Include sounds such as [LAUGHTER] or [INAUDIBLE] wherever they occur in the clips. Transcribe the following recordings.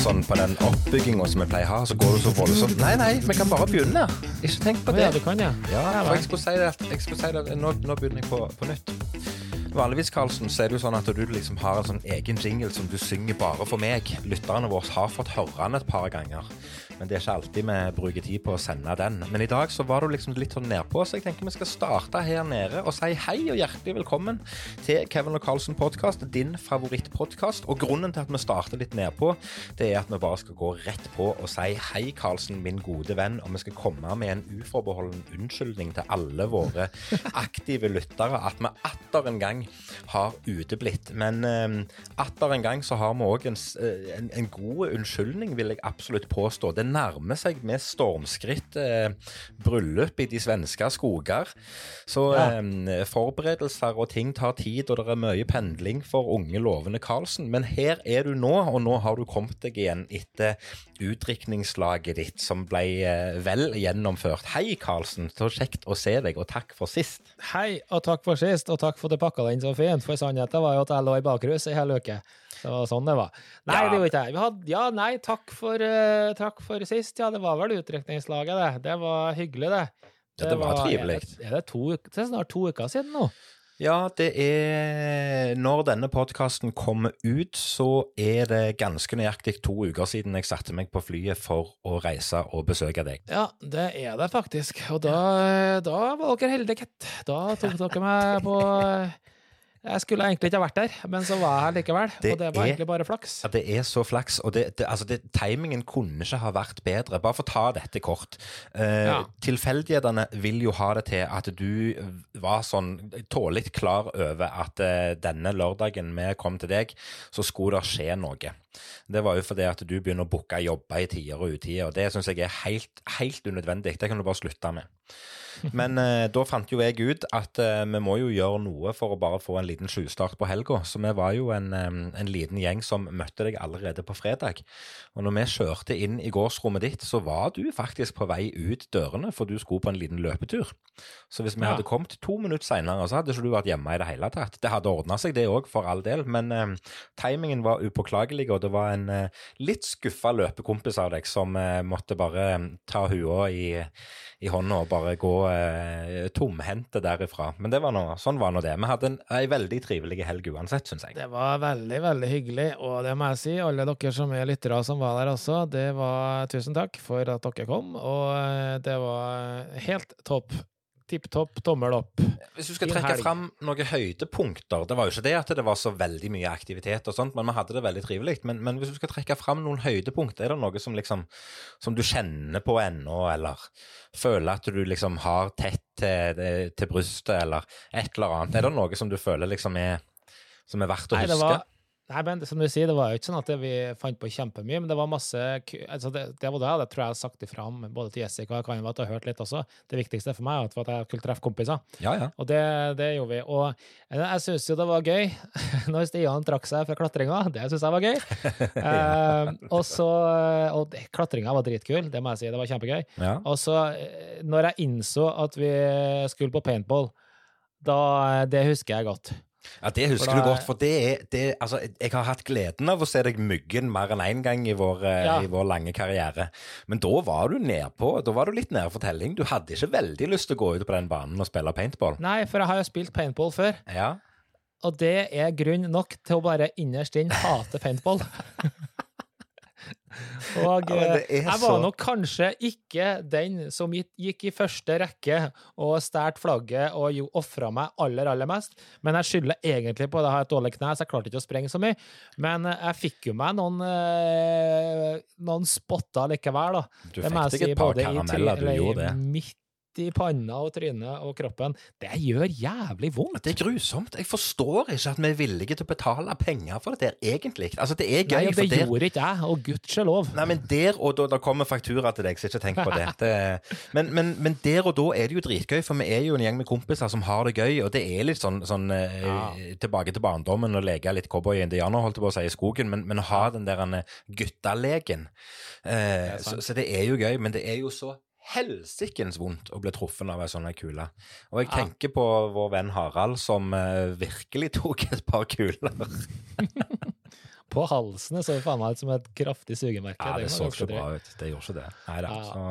sånn på den oppbygginga som vi pleier å ha, så går du så voldsomt Nei, nei, vi kan bare begynne. Ikke tenk på det. ja, du kan, ja. Ja, jeg skulle si det, jeg skulle si det nå, nå begynner jeg på, på nytt. Vanligvis Karlsen, så er det jo sånn at du liksom har en sånn egen jingle som du synger bare for meg. Lytterne våre har fått høre den et par ganger, men det er ikke alltid vi bruker tid på å sende den. Men i dag så var du liksom litt sånn nedpå, så jeg tenker vi skal starte her nede og si hei og hjertelig velkommen til Kevin og Karlsen podkast, din favorittpodkast. Og grunnen til at vi starter litt nedpå, det er at vi bare skal gå rett på og si hei, Karlsen, min gode venn, og vi skal komme med en uforbeholden unnskyldning til alle våre aktive lyttere at vi atter en gang har uteblitt. Men eh, atter en gang så har vi òg en, eh, en, en god unnskyldning, vil jeg absolutt påstå. Det nærmer seg med stormskritt eh, bryllup i de svenske skoger. Så eh, forberedelser og ting tar tid, og det er mye pendling for unge, lovende Karlsen. Men her er du nå, og nå har du kommet deg igjen etter utdrikningslaget ditt, som ble eh, vel gjennomført. Hei, Karlsen. Så kjekt å se deg, og takk for sist. Hei, og takk for sist, og takk for det pakka den så fint. For sannheten var jo at jeg lå i bakrus i hele uke. Det var sånn det var. Nei, Ja. det gjorde ikke jeg. Hadde, ja, nei, takk for, uh, takk for sist. Ja, det var vel utdrikningslaget, det. Det var hyggelig, det. Ja, det var trivelig. Er det, er det, to, det er snart to uker siden nå. Ja, det er Når denne podkasten kommer ut, så er det ganske nøyaktig to uker siden jeg satte meg på flyet for å reise og besøke deg. Ja, det er det faktisk. Og da, da var dere heldige, gitt. Da tok dere meg på Jeg skulle egentlig ikke ha vært der, men så var jeg her likevel. Det og det var er- egentlig bare flaks. Ja, det er så flaks, og det, det, altså det, timingen kunne ikke ha vært bedre. Bare for å ta dette kort. Eh, Ja. Tilfeldighetene vil jo ha det til at du var sånn tålelig klar over at eh, denne lørdagen vi kom til deg, så skulle det skje noe. Det var jo fordi at du begynner å booke jobber i tider og utider, og det syns jeg er helt, helt unødvendig. Det kan du bare slutte med. Men eh, da fant jo jeg ut at eh, vi må jo gjøre noe for å bare få en liten tjuvstart på helga. Så vi var jo en, eh, en liten gjeng som møtte deg allerede på fredag. Og når vi kjørte inn i gårdsrommet ditt, så var du faktisk på vei ut dørene, for du skulle på en liten løpetur. Så hvis vi Ja. hadde kommet to minutter seinere, så hadde ikke du vært hjemme i det hele tatt. Det hadde ordna seg, det òg, for all del, men eh, timingen var upåklagelig, og det var en eh, litt skuffa løpekompis av deg som eh, måtte bare eh, ta hua i, i hånda og bare gå eh, tomhendte derifra. Men det var noe, sånn var nå det. Vi hadde en, ei veldig trivelig helg uansett, syns jeg. Det var veldig, veldig hyggelig, og det må jeg si, alle dere som er lyttere som var der også, det var tusen takk for at dere kom, og eh, det var helt topp. Tipp topp, tommel opp. Hvis du skal trekke fram noen høydepunkter Det var jo ikke det at det var så veldig mye aktivitet og sånt, men vi hadde det veldig trivelig. Men, men hvis du skal trekke fram noen høydepunkter, er det noe som liksom Som du kjenner på ennå, eller føler at du liksom har tett til, til brystet, eller et eller annet? Er det noe som du føler liksom er Som er verdt å Nei, det huske? var, nei, men som du sier, det var jo ikke sånn at vi fant på kjempemye, men det var masse altså det, det var det det tror jeg har sagt ifra om både til Jessica og kan jo at jeg har hørt litt også. Det viktigste for meg var at jeg skulle treffe kompiser. Ja, ja. Og det, det gjorde vi. Og jeg, jeg syns jo det var gøy [LAUGHS] når Stian trakk seg fra klatringa. Det syns jeg var gøy. [LAUGHS] eh, og så Og klatringa var dritkul, det må jeg si. Det var kjempegøy. Og så, eh, når jeg innså at vi skulle på paintball, da Det husker jeg godt. Ja, Det husker da- du godt, for det er det, altså, Jeg har hatt gleden av å se deg myggen mer enn én gang i vår, eh, Ja. i vår lange karriere. Men da var du nedpå. Da var du litt nede for telling. Du hadde ikke veldig lyst til å gå ut på den banen og spille paintball. Nei, for jeg har jo spilt paintball før, Ja. og det er grunn nok til å bare innerst inn hate paintball. [LAUGHS] Og Ja, eh, jeg var nok kanskje ikke den som gikk i første rekke og stjal flagget og jo ofra meg aller, aller mest, men jeg skylder egentlig på det. Jeg har et dårlig kne, så jeg klarte ikke å sprenge så mye. Men eh, jeg fikk jo meg noen, eh, noen spotter likevel, da. Du fikk deg et par karameller, du gjorde det. Midt, i panna og trynet og kroppen. Det gjør jævlig vondt. Det er grusomt. Jeg forstår ikke at vi er villige til å betale penger for det der, egentlig. Altså, det er gøy, Nei, det der gjorde ikke jeg, og gudskjelov. Nei, men der og da, Det kommer faktura til deg, så ikke tenk på det. det men, men, men der og da er det jo dritgøy, for vi er jo en gjeng med kompiser som har det gøy, og det er litt sånn, sånn eh, Ja. tilbake til barndommen og leke litt cowboy og indianer, holdt jeg på å si, i skogen, men, men ha den der eh, guttaleken. Eh, sant. så, så det er jo gøy, men det er jo så helsikens vondt å bli truffet av ei sånn kule. Og jeg tenker på vår venn Harald, som eh, virkelig tok et par kuler. [LAUGHS] På halsen det så det faen meg ut som et kraftig sugemerke. Ja, det det så ikke bra ut. Det gjorde ikke det. Nei da. Ja. Så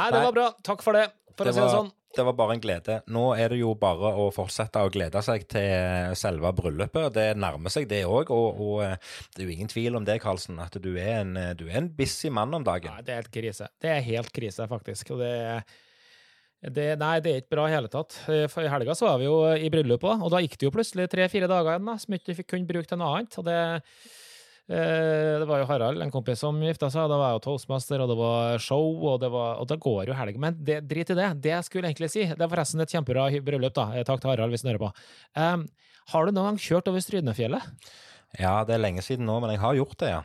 Nei, det var bra. Takk for det, for Det å si det sånn. Det var bare en glede. Nå er det jo bare å fortsette å glede seg til selve bryllupet. Det nærmer seg, det òg. Og, og eh, det er jo ingen tvil om det, Karlsen, at du er en, du er en busy mann om dagen. Nei, det er helt krise. Det er helt krise, faktisk. Og det, det Nei, det er ikke bra i hele tatt. Eh, For I helga så var vi jo i bryllup òg, og da gikk det jo plutselig tre-fire dager igjen da, som ikke kunne bruke til noe annet. Og det, eh, det var jo Harald, en kompis, som gifta seg, og det var jo toastmaster, og det var show, og det, var, og da går jo helg. Men det, drit i det. Det jeg skulle egentlig si, det er forresten et kjempebra bryllup, da. Eh, Takk til Harald, hvis han hører på. Um, har du noen gang kjørt over Strynefjellet? Ja, det er lenge siden nå, men jeg har gjort det, ja.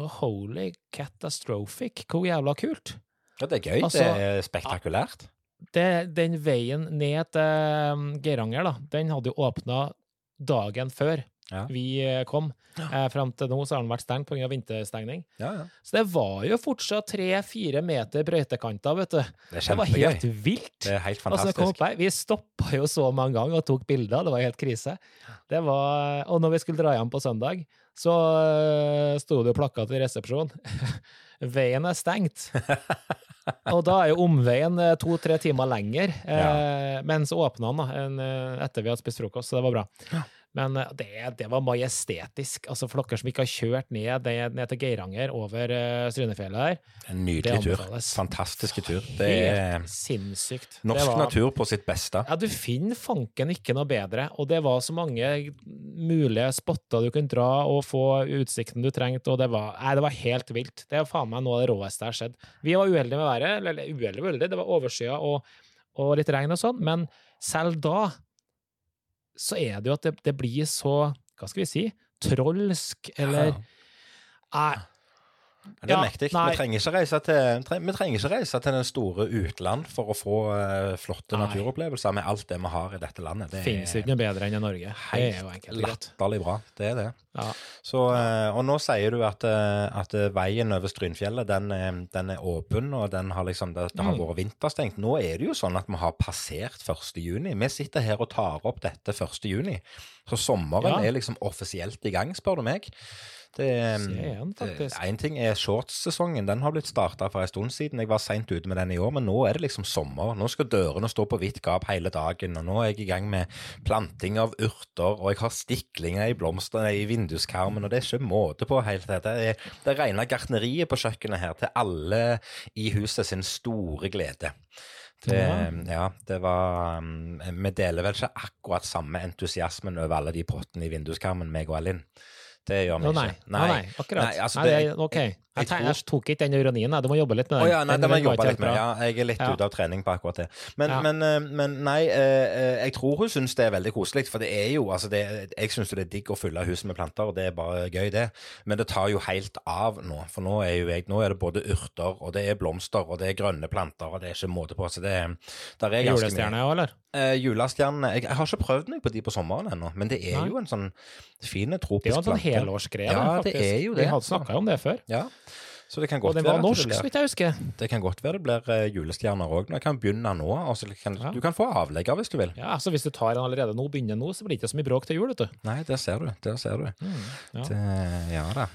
Oh, holy catastrophic, hvor jævla kult! ja det er gøy. Altså, det er spektakulært. det, den veien ned til um, Geiranger, da, den hadde jo åpna dagen før Ja. vi eh, kom. Eh, Fram til nå så har den vært stengt pga. vinterstengning. Ja, ja. Så det var jo fortsatt tre-fire meter brøytekanter, vet du. Det Det var helt vilt. Det er helt Altså, kom fantastisk. her, vi stoppa jo så mange ganger og tok bilder, det var helt krise. Det var, og når vi skulle dra hjem på søndag, så øh, sto det jo plakat i resepsjonen. [LAUGHS] Veien er stengt. [LAUGHS] og da er jo omveien eh, to-tre timer lenger, eh, men så åpna den da, en, eh, etter vi hadde spist frokost, så det var bra. Men eh, det, det var majestetisk. Altså For dere som ikke har kjørt ned, ned, til Geiranger over uh, Strynefjellet her, En nydelig tur. Fantastisk tur. Det er sinnssykt. norsk var- natur på sitt beste. ja, du finner fanken ikke noe bedre, og det var så mange mulige spotter du kunne dra og få utsikten du trengte, og det var, nei, det var helt vilt. Det er faen meg noe av det råeste jeg har sett. Vi var uheldige med været, eller eller uheldige, uheldige, det var overskya og, og litt regn og sånn, men selv da så er det jo at det, det blir så, hva skal vi si, trolsk, eller Nei, Det er Ja, mektig. Vi trenger til tre- Vi trenger ikke reise til den store utland for å få eh, flotte Nei. naturopplevelser med alt det vi har i dette landet. Det finnes ikke noe bedre enn i Norge. Det er jo enkelt latterlig bra. Det er det. Ja. Så, eh, og nå sier du at, eh, at veien over Strynfjellet den, den er åpen, og den har liksom, det, det har Mm. vært vinterstengt. Nå er det jo sånn at vi har passert 1. juni. Vi sitter her og tar opp dette 1. juni. Så sommeren Ja. er liksom offisielt i gang, spør du meg. Det, Se igjen. Én ting er shortssesongen. Den har blitt starta for en stund siden. Jeg var seint ute med den i år, men nå er det liksom sommer. Nå skal dørene stå på vidt gap hele dagen, og nå er jeg i gang med planting av urter, og jeg har stiklinger i blomstene i vinduskarmen, og det er ikke måte på helt det. Det er det rene gartneriet på kjøkkenet her til alle i huset sin store glede. Det, Ja. ja, det var um, Vi deler vel ikke akkurat samme entusiasmen over alle de pottene i vinduskarmen, meg og Elin. Det gjør vi ikke. nei, nei, akkurat. Nei, altså, nei, det, er- ok. Jeg, jeg jeg tok ikke den ironien. Du må jobbe litt med den. ja, nei, Den- den, jobbe litt med. Ja, jeg er litt Ja. ute av trening på akkurat det. Men, Ja. men, eh, men nei, eh, eh, jeg tror hun syns det er veldig koselig. For det er jo altså det, Jeg syns det er digg å fylle huset med planter, og det er bare gøy, det. Men det tar jo helt av nå. For nå er jeg Nå er det både urter, og det er blomster, og det er grønne planter, og det er ikke måte på. Så det er, der er ganske Julestjerne òg, eller? Eh, julestjernene jeg, har ikke prøvd meg på de på sommeren ennå, men det er Nei. jo en sånn fin er tropisk sånn plante. Helårsgreie. Ja, faktisk. det er jo det, Vi hadde altså. snakka om det før. Ja. Så det kan Og den var norsk, så vidt jeg husker. det kan godt være det blir eh, julestjerner òg. Jeg kan begynne nå. og så kan, Ja. Du kan få avlegger hvis du vil. Ja, så Hvis du tar den allerede nå, begynner nå, så blir det ikke så mye bråk til jul, vet du. Nei, der ser du. Der ser du. ja. Det, ja da.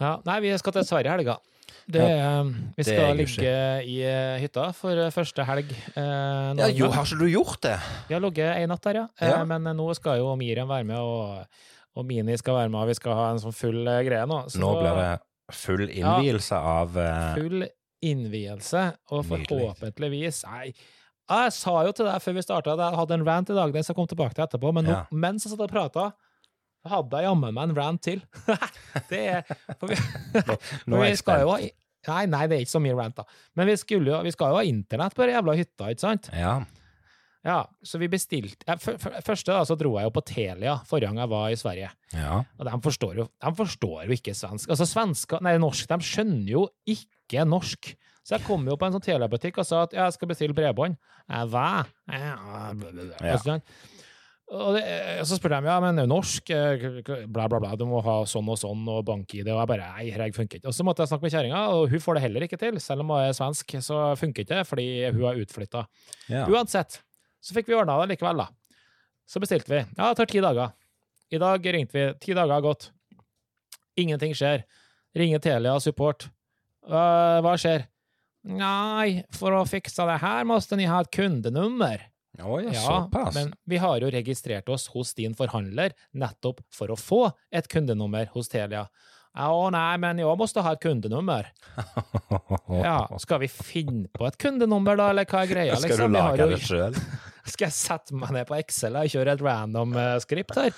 Ja, nei, vi skal til Sverige i helga. Det, eh, vi skal ligge i eh, hytta for første helg. Eh, Ja, jo, har ikke du gjort det? Vi har ligget ei natt der, ja. Ja. Men nå skal jo Miriam være med, og, og Mini skal være med, og vi skal ha en sånn full eh, greie nå. Så Nå blir det full innvielse av uh, full innvielse, og forhåpentligvis Nei, jeg sa jo til deg før vi starta at jeg hadde en rant i dag, den skal jeg komme tilbake til etterpå, men nå, Ja. mens jeg satt og prata, hadde jeg jammen meg en rant til. [LAUGHS] det er For vi, for vi skal jo ha. Nei, nei, det er ikke så mye rant, da. Men vi, skulle jo, vi skal jo ha internett på den jævla hytta, ikke sant? Ja. Ja, så vi bestilte Første da, så dro jeg jo på Telia forrige gang jeg var i Sverige. Ja. Og de forstår jo, de forstår jo ikke svensk. Altså svensker, nei norsk, de skjønner jo ikke norsk. Så jeg kom jo på en sånn Telia-butikk og sa at jeg skal bestille bredbånd. Hva? Ja. og det, og så spurte de ja, men norsk, eh, bla, bla, bla, du må ha sånn og sånn og bank-ID, og jeg bare nei, det funker ikke. Og så måtte jeg snakke med kjerringa, og hun får det heller ikke til. Selv om hun er svensk, så funker ikke det, fordi hun er utflytta. ja. Uansett, så fikk vi ordna det likevel, da. Så bestilte vi. Ja, det tar ti dager. I dag ringte vi. Ti dager har gått. Ingenting skjer. Ringer Telia support. Uh, hva skjer? Nei, for å fikse det her måtte ni ha et kundenummer. Oi, Ja, såpass. men vi har jo registrert oss hos din forhandler nettopp for å få et kundenummer hos Telia. Å å nei, men jeg måtte ha et kundenummer. [LAUGHS] Ja, skal vi finne på et kundenummer, da, eller hva er greia? Skal liksom? du lage det sjøl? [LAUGHS] Skal jeg sette meg ned på Excel og kjøre et random eh, skript her?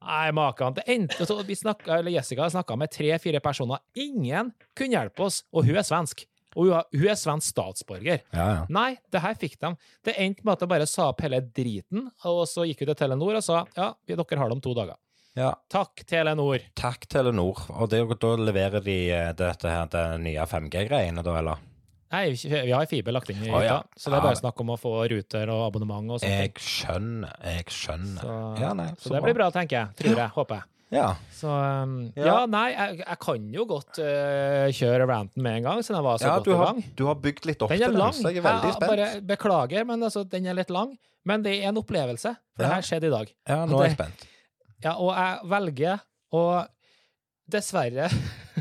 Nei, maken. Det endte så vi snakket, eller Jessica snakka med tre-fire personer. Ingen kunne hjelpe oss, og hun er svensk. Og hun, er svensk statsborger. Ja, ja. Nei, det her fikk de. Det endte med at de bare sa opp hele driten, og så gikk hun til Telenor og sa ja, dere har det om to dager. ja. Takk, Telenor. Takk, Telenor. Og det, da leverer de eh, dette her, det nye 5G-greiene, da, eller? Nei, vi har fiber lagt inn i hytta, ja. så det er bare snakk om å få ruter og abonnement og sånt. Jeg skjønner, jeg skjønner. Så, Ja, nei, så det blir bra, tenker jeg. Tror jeg. Håper jeg. Ja. Så um, ja. Ja. nei, jeg, jeg kan jo godt uh, kjøre ranten med en gang, siden jeg var så ja godt du, i har, gang. du har bygd litt opp til den, lang. så jeg er veldig spent. bare beklager, men altså, den er litt lang. Men det er en opplevelse. For det her skjedde i dag. Ja, nå er jeg spent. Ja, og jeg velger å dessverre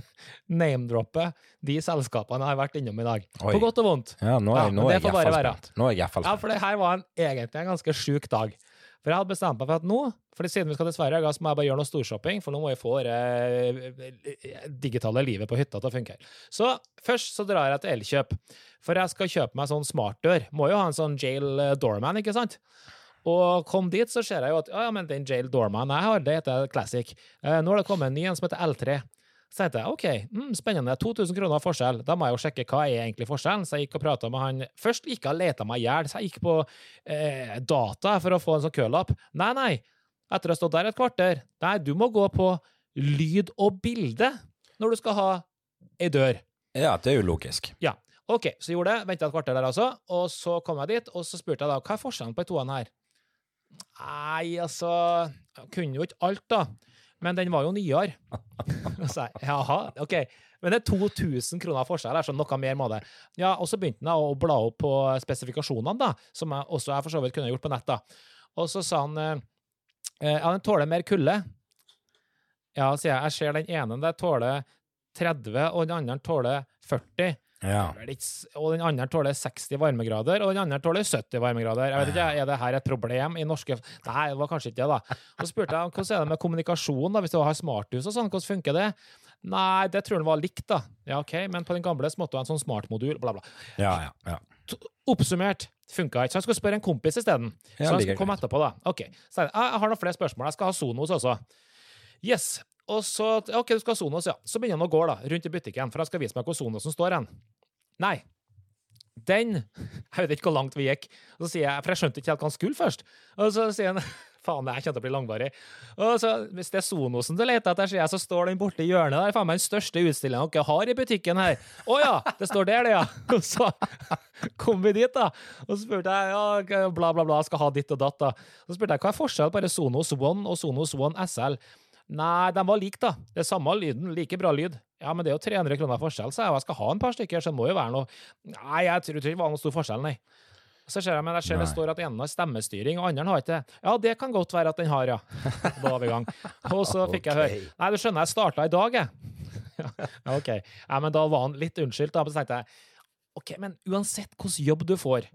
[LAUGHS] name-droppe de selskapene jeg har vært innom i dag. Oi. På godt og vondt. Ja, nå Ja, er, nå men er det får bare være. Nå er jeg iallfall Ja, for det her var en, egentlig en ganske sjuk dag. For jeg hadde bestemt meg for at nå, for siden vi skal til Sverige, så må jeg bare gjøre noe storshopping, for nå må jeg få det eh, digitale livet på hytta til å funke. Så først så drar jeg til Elkjøp, for jeg skal kjøpe meg sånn smartdør. Må jo ha en sånn jail eh, doorman, ikke sant? Og kom dit, så ser jeg jo at ja, ja, men den jail doorman jeg har, det heter Classic. Eh, nå har det kommet en ny en som heter L3. Så tenkte jeg OK, mm, spennende, 2000 kroner forskjell. Da må jeg jo sjekke hva er egentlig forskjellen. Så jeg gikk og prata med han Først gikk jeg og leta meg i hjel, så jeg gikk på eh, data for å få en sånn kølapp. Nei, nei. Etter å ha stått der et kvarter. Nei, du må gå på lyd og bilde når du skal ha ei dør. Ja, det er jo logisk. Ja. OK, så gjorde det. Venta et kvarter der, altså. Og så kom jeg dit, og så spurte jeg da hva er forskjellen på de toene her. Nei, altså jeg Kunne jo ikke alt, da. Men den var jo nyere. [LAUGHS] Så jeg, Jaha, OK. Men det er 2000 kroner forskjell, så noe mer må det. Ja, Og så begynte han å bla opp på spesifikasjonene, da, som jeg også jeg for så vidt kunne gjort på nett. da. Og så sa han eh, ja, den tåler mer kulde. Ja, sier jeg. Jeg ser den ene der tåler 30, og den andre tåler 40. Ja. Og den andre tåler 60 varmegrader, og den andre tåler 70 varmegrader. Jeg vet ikke, Er det her et problem i norske Nei, det var kanskje ikke det, da. Og så spurte jeg hvordan er det med kommunikasjon, da, hvis du har smarthus og sånn, hvordan funker det? Nei, det tror han var likt, da. Ja, OK, men på den gamle måtte du ha en sånn smartmodul, bla, bla. Ja, ja, ja. Oppsummert, funka ikke. Så jeg skulle spørre en kompis isteden. Så han skulle komme etterpå, da. OK. Så jeg, jeg har noen flere spørsmål. Jeg skal ha Sonos også. Yes. Og så OK, du skal ha Sonos, ja. Så begynner han å gå da, rundt i butikken, for jeg skal vise meg hvor Sonosen står hen. Nei. Den [LAUGHS] Jeg vet ikke hvor langt vi gikk. Og så sier jeg, For jeg skjønte ikke helt hva han skulle først. Og så sier han [LAUGHS] Faen, her kommer til å bli langvarig. Og så, Hvis det er Sonosen du leter etter, sier jeg, så står den borte i hjørnet der. Faen meg den største utstillingen dere har i butikken her. Å ja, det står der, det, ja. [LAUGHS] Og så kom vi dit, da. Og så spurte jeg ja, bla, bla, bla, skal ha ditt og datt, da. Så spurte jeg hva er forskjellen på Sonos One og Sonos One SL. Nei, de var like, da. Det er samme lyden, like bra lyd. Ja, men det er jo 300 kroner forskjell, sa jeg, og jeg skal ha en par stykker, så det må jo være noe Nei, jeg tror ikke det var noe stor forskjell, nei. Så ser jeg, men jeg ser det står at ene har stemmestyring, og andre har ikke det. Ja, det kan godt være at den har, ja. [LAUGHS] Da var vi i gang. Og så fikk jeg høre Nei, du skjønner, jeg starta i dag, jeg. [LAUGHS] Ja, OK. Ja, men da var han litt unnskyldt, da. Så tenkte jeg OK, men uansett hvilken jobb du får,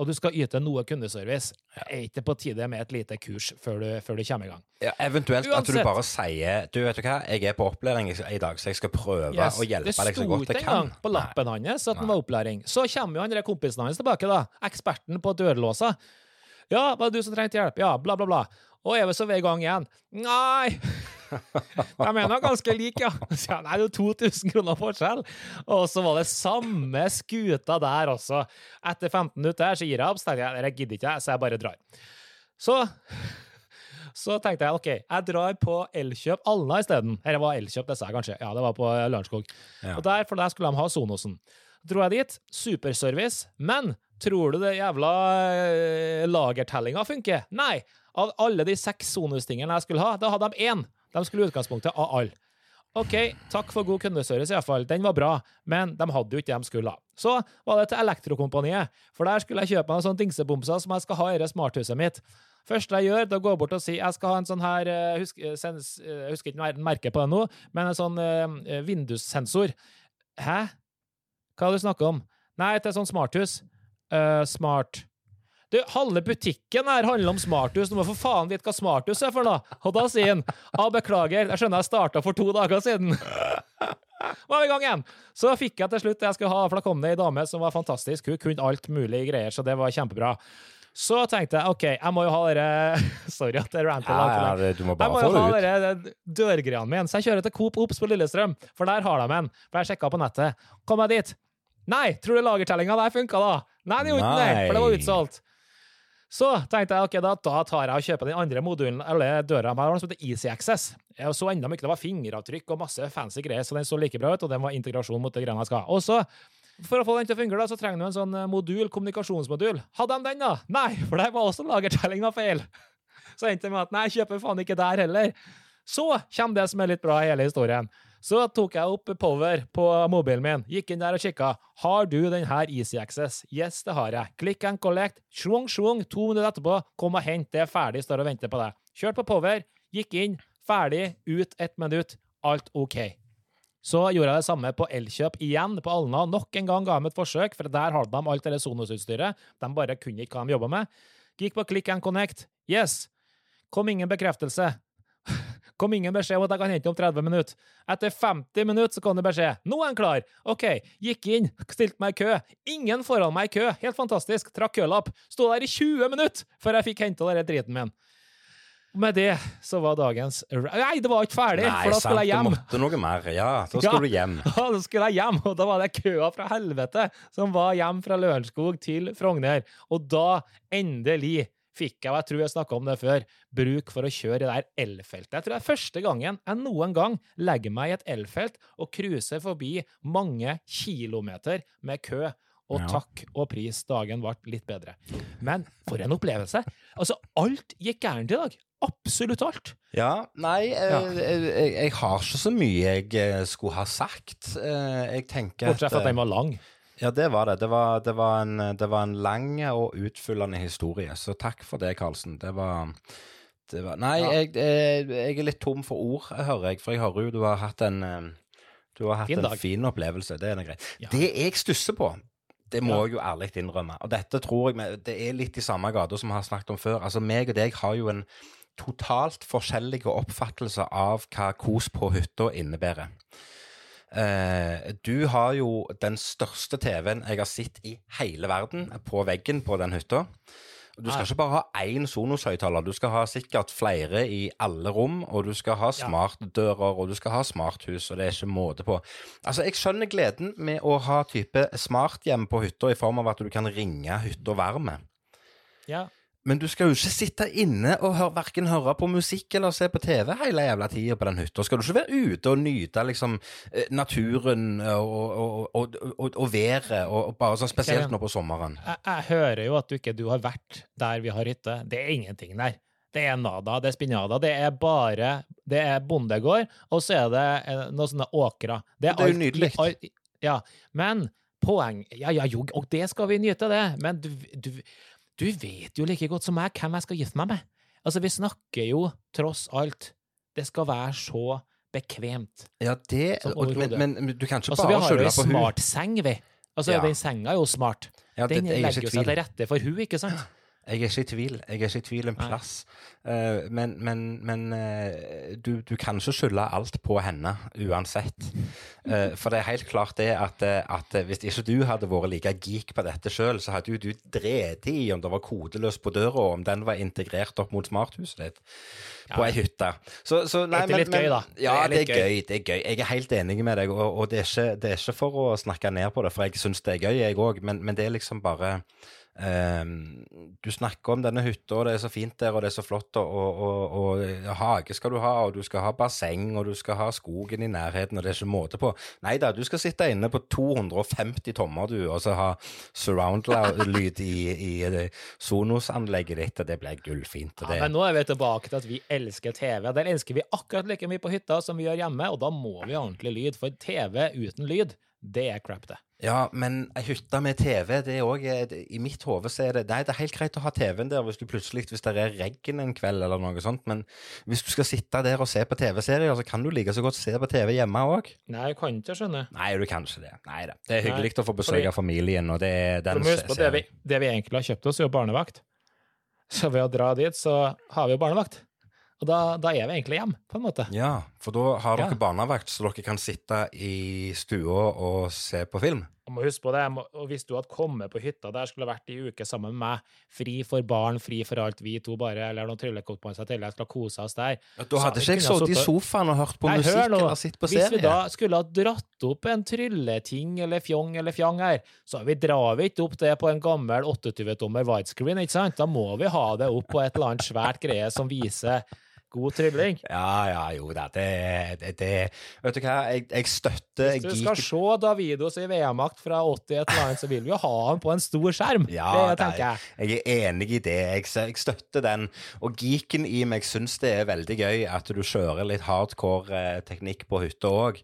og du skal yte noe kundeservice, er ikke på tide med et lite kurs før du, før du kommer i gang. Ja, eventuelt at du bare sier Du, vet du hva, jeg er på opplæring i dag, så jeg skal prøve Yes, å hjelpe deg så godt jeg kan. Det sto ikke engang på lappen hans at den var opplæring. Så kommer jo han kompisen hans tilbake, da. Eksperten på dørlåser. Ja, var det du som trengte hjelp? Ja, bla, bla, bla. Og er vi så ved gang igjen? Nei! [LAUGHS] De er nå ganske like, ja. Så jeg, nei, det er jo 2000 kroner forskjell. Og så var det samme skuta der også. Etter 15 minutter så gir jeg opp, så tenkte jeg jeg gidder ikke, så jeg bare drar. Så så tenkte jeg OK, jeg drar på Elkjøp Alna isteden. Eller var Elkjøp, det sa jeg kanskje. Ja, det var på Lørenskog. Ja. Og der, for der skulle de ha Sonosen. Dro jeg dit, superservice, men tror du det jævla eh, lagertellinga funker? Nei. Av alle de seks Sonus-tingene jeg skulle ha, da hadde de én. De skulle i utgangspunktet ha alle. OK, takk for god kundeservice, iallfall. Den var bra, men de hadde jo ikke det de skulle. Så var det til Elektrokompaniet, for der skulle jeg kjøpe meg noen sånne dingsebomser som jeg skal ha i det smarthuset mitt. Første jeg gjør, da går jeg bort og sier jeg skal ha en sånn her eh, husk, eh, sens, eh, Jeg husker ikke mer- merket på det nå, men en sånn uh, vindussensor. Hæ? Hva er det du snakker om? Nei, til sånn smarthus. Uh, smart Du, halve butikken her handler om smarthus. Du må for faen vite hva smarthus er for noe. Og da sier han ah, beklager, jeg skjønner jeg starta for to dager siden. [LAUGHS] Var vi i gang igjen. Så fikk jeg til slutt det jeg skulle ha, for da kom det ei dame som var fantastisk. Hun kunne alt mulig greier, så det var kjempebra. Så tenkte jeg OK, jeg må jo ha dere [LAUGHS] Sorry at jeg ranter langt ja, det, du må Jeg bare må få jo ha dere dørgreiene mine, så jeg kjører til Coop Ops på Lillestrøm, for der har de en. For jeg sjekka på nettet. Kom jeg dit? Nei, tror du lagertellinga der funka, da? Nei, det gjorde ikke det, for det var utsolgt. Så tenkte jeg ok, da, da tar jeg og kjøper den andre modulen, eller døra. Noe som heter Easy Access. Jeg så enda mye, det var fingeravtrykk og masse fancy greier, så den så like bra ut, og den var integrasjon mot det greiene jeg skal ha. Og så, for å få den til å fungere, da, så trenger du en sånn eh, modul, kommunikasjonsmodul. Hadde de den, da? Nei, for der var også lagertellinga feil. Så endte det med at nei, kjøper faen ikke der heller. Så kommer det som er litt bra i hele historien. Så tok jeg opp Power på mobilen min, gikk inn der og kikka. Har du den her Easy Access? Yes, det har jeg. Click and collect. Schwung, schwung. To minutter etterpå, kom og hent. Det er ferdig, står og venter på deg. Kjørt på Power, gikk inn, ferdig, ut ett minutt. Alt OK. Så gjorde jeg det samme på Elkjøp igjen på Alna. Nok en gang ga de et forsøk, for der hadde de alt det Sonos-utstyret. De bare kunne ikke hva de jobba med. Gikk på Click and Connect. Yes. Kom ingen bekreftelse. Kom ingen beskjed om at jeg kan hente om 30 minutter. Etter 50 minutter så kom det beskjed. Nå er han klar! OK. Gikk inn, stilte meg i kø. Ingen foran meg i kø. Helt fantastisk. Trakk kølapp. Sto der i 20 minutter før jeg fikk henta den driten min. Med det så var dagens Nei, det var ikke ferdig, Nei, for da sant, skulle jeg det hjem. måtte noe mer. Ja, da Ja. skulle du hjem. [LAUGHS] Ja, da skulle jeg hjem, og da var det køa fra helvete som var hjem fra Lørenskog til Frogner. Og da, endelig, fikk jeg, og jeg tror jeg snakka om det før, bruk for å kjøre i det der elfeltet. Jeg tror det er første gangen jeg noen gang legger meg i et elfelt og cruiser forbi mange kilometer med kø. Og takk og pris, dagen ble litt bedre. Men for en opplevelse! Altså, alt gikk gærent i dag. Absolutt alt. Ja, nei, eh, Ja. Jeg, jeg, jeg har ikke så mye jeg eh, skulle ha sagt. Eh, Jeg tenker Bortsett fra at eh, den var lang. Ja, det var det. Det var, det var, en, det var en lang og utfyllende historie, så takk for det, Karlsen. Det var, det var Nei, Ja. jeg, jeg, jeg er litt tom for ord, hører jeg, for jeg hører jo du har hatt en eh, Du har hatt Fin en fin opplevelse, det er greit. Ja. Det jeg stusser på, det må jeg jo ærlig innrømme, og dette tror jeg det er litt i samme gata som vi har snakket om før. Altså, meg og deg har jo en totalt forskjellige oppfattelser av hva kos på hytta innebærer. Eh, du har jo den største TV-en jeg har sett i hele verden på veggen på den hytta. Du skal ikke bare ha én Sonos-høyttaler, du skal ha sikkert flere i alle rom, og du skal ha smartdører, og du skal ha smarthus, og det er ikke måte på. Altså, Jeg skjønner gleden med å ha type smarthjem på hytta i form av at du kan ringe hytta varme. Ja. Men du skal jo ikke sitte inne og hør, hverken høre på musikk eller se på TV hele jævla tida på den hytta. Skal du ikke være ute og nyte liksom eh, naturen og, og, og, og, været, og, bare sånn spesielt nå på sommeren? Jeg, jeg hører jo at du ikke du har vært der vi har hytte. Det er ingenting der. Det er nada, det er spinada. Det er bare Det er bondegård, og så er det eh, noen sånne åkrer. Det er jo nydelig. ja, men poeng Ja, ja, jo, og det skal vi nyte, det. Men du, du, du vet jo like godt som meg hvem jeg skal gifte meg med. Altså, vi snakker jo tross alt Det skal være så bekvemt. Ja, det og, men, men du kan ikke Altså, vi bare har jo skylde ei på hun. smart seng, vi. Altså, Ja. den senga er jo smart. Ja, det, Den er legger jo seg til rette for hun, ikke sant? [GASPS] Jeg er ikke i tvil. Jeg er ikke i tvil en plass. Uh, men men, men uh, du, du kan ikke skylde alt på henne uansett. Uh, for det er helt klart det at, at hvis ikke du hadde vært like geek på dette sjøl, så hadde jo du drept i om det var kodeløs på døra, og om den var integrert opp mot smarthuset ditt på ei hytte. Så, så nei, Det er litt gøy, da. Ja, Det er det er gøy. Det er gøy. Jeg er helt enig med deg, og, og det, er ikke, det er ikke for å snakke ned på det, for jeg syns det er gøy, jeg òg, men, men det er liksom bare du snakker om denne hytta, og det er så fint der, og det er så flott, og, og, og, og hage skal du ha, og du skal ha basseng, og du skal ha skogen i nærheten, og det er ikke måte på. Nei da, du skal sitte inne på 250 tommer, du, og så ha surround-lyd i, i det Sonos-anlegget ditt, og det blir gullfint. Og Ja, men nå er vi tilbake til at vi elsker TV. Den elsker vi akkurat like mye på hytta som vi gjør hjemme, og da må vi ha ordentlig lyd. For TV uten lyd, det er crap, det. Ja, men ei hytte med TV, det er òg I mitt hode så er det Nei, det er helt greit å ha TV-en der hvis du plutselig Hvis det er regn en kveld eller noe sånt, men hvis du skal sitte der og se på TV-serier, så kan du like så godt se på TV hjemme òg. Nei, jeg kan ikke skjønne. Nei, du kan ikke det. Nei da. Det er hyggelig Nei, å få besøk av familien, og det er den på det vi, det vi egentlig har kjøpt oss, er jo barnevakt. Så ved å dra dit, så har vi jo barnevakt. Og da, da er vi egentlig hjemme, på en måte. Ja, for da har dere Ja. barnevakt, så dere kan sitte i stua og se på film. Jeg må huske på det, må- og Hvis du hadde kommet på hytta der, skulle vært i uke sammen med meg, fri for barn, fri for alt, vi to bare, eller noen tryllekompanser til, jeg skulle kose oss der. Da hadde Så ikke jeg sittet i sofaen og hørt på Nei, musikk eller sittet på Hvis vi da skulle ha dratt opp en trylleting eller fjong eller fjang her, så vi drar vi ikke opp det på en gammel 28-tommer widescreen, ikke sant? Da må vi ha det opp på et eller annet svært greie som viser god trylling. Ja, ja, jo da, det, det, det Vet du hva, jeg, jeg støtter Hvis du skal geek- se Davidos i VM-makt fra 80 et eller annet, så vil vi jo ha han på en stor skjerm. Ja, det tenker jeg. jeg er enig i det. Jeg, jeg støtter den. Og geeken i meg syns det er veldig gøy at du kjører litt hardcore eh, teknikk på hytta òg.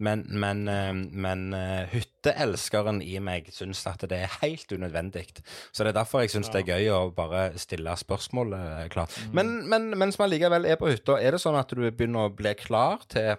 Men, men, eh, men eh, hytteelskeren i meg syns at det er helt unødvendig. Så det er derfor jeg syns det er gøy å bare stille spørsmål. klart. Mm. Men, men mens vi allikevel er på hytta, er det sånn at du begynner å bli klar til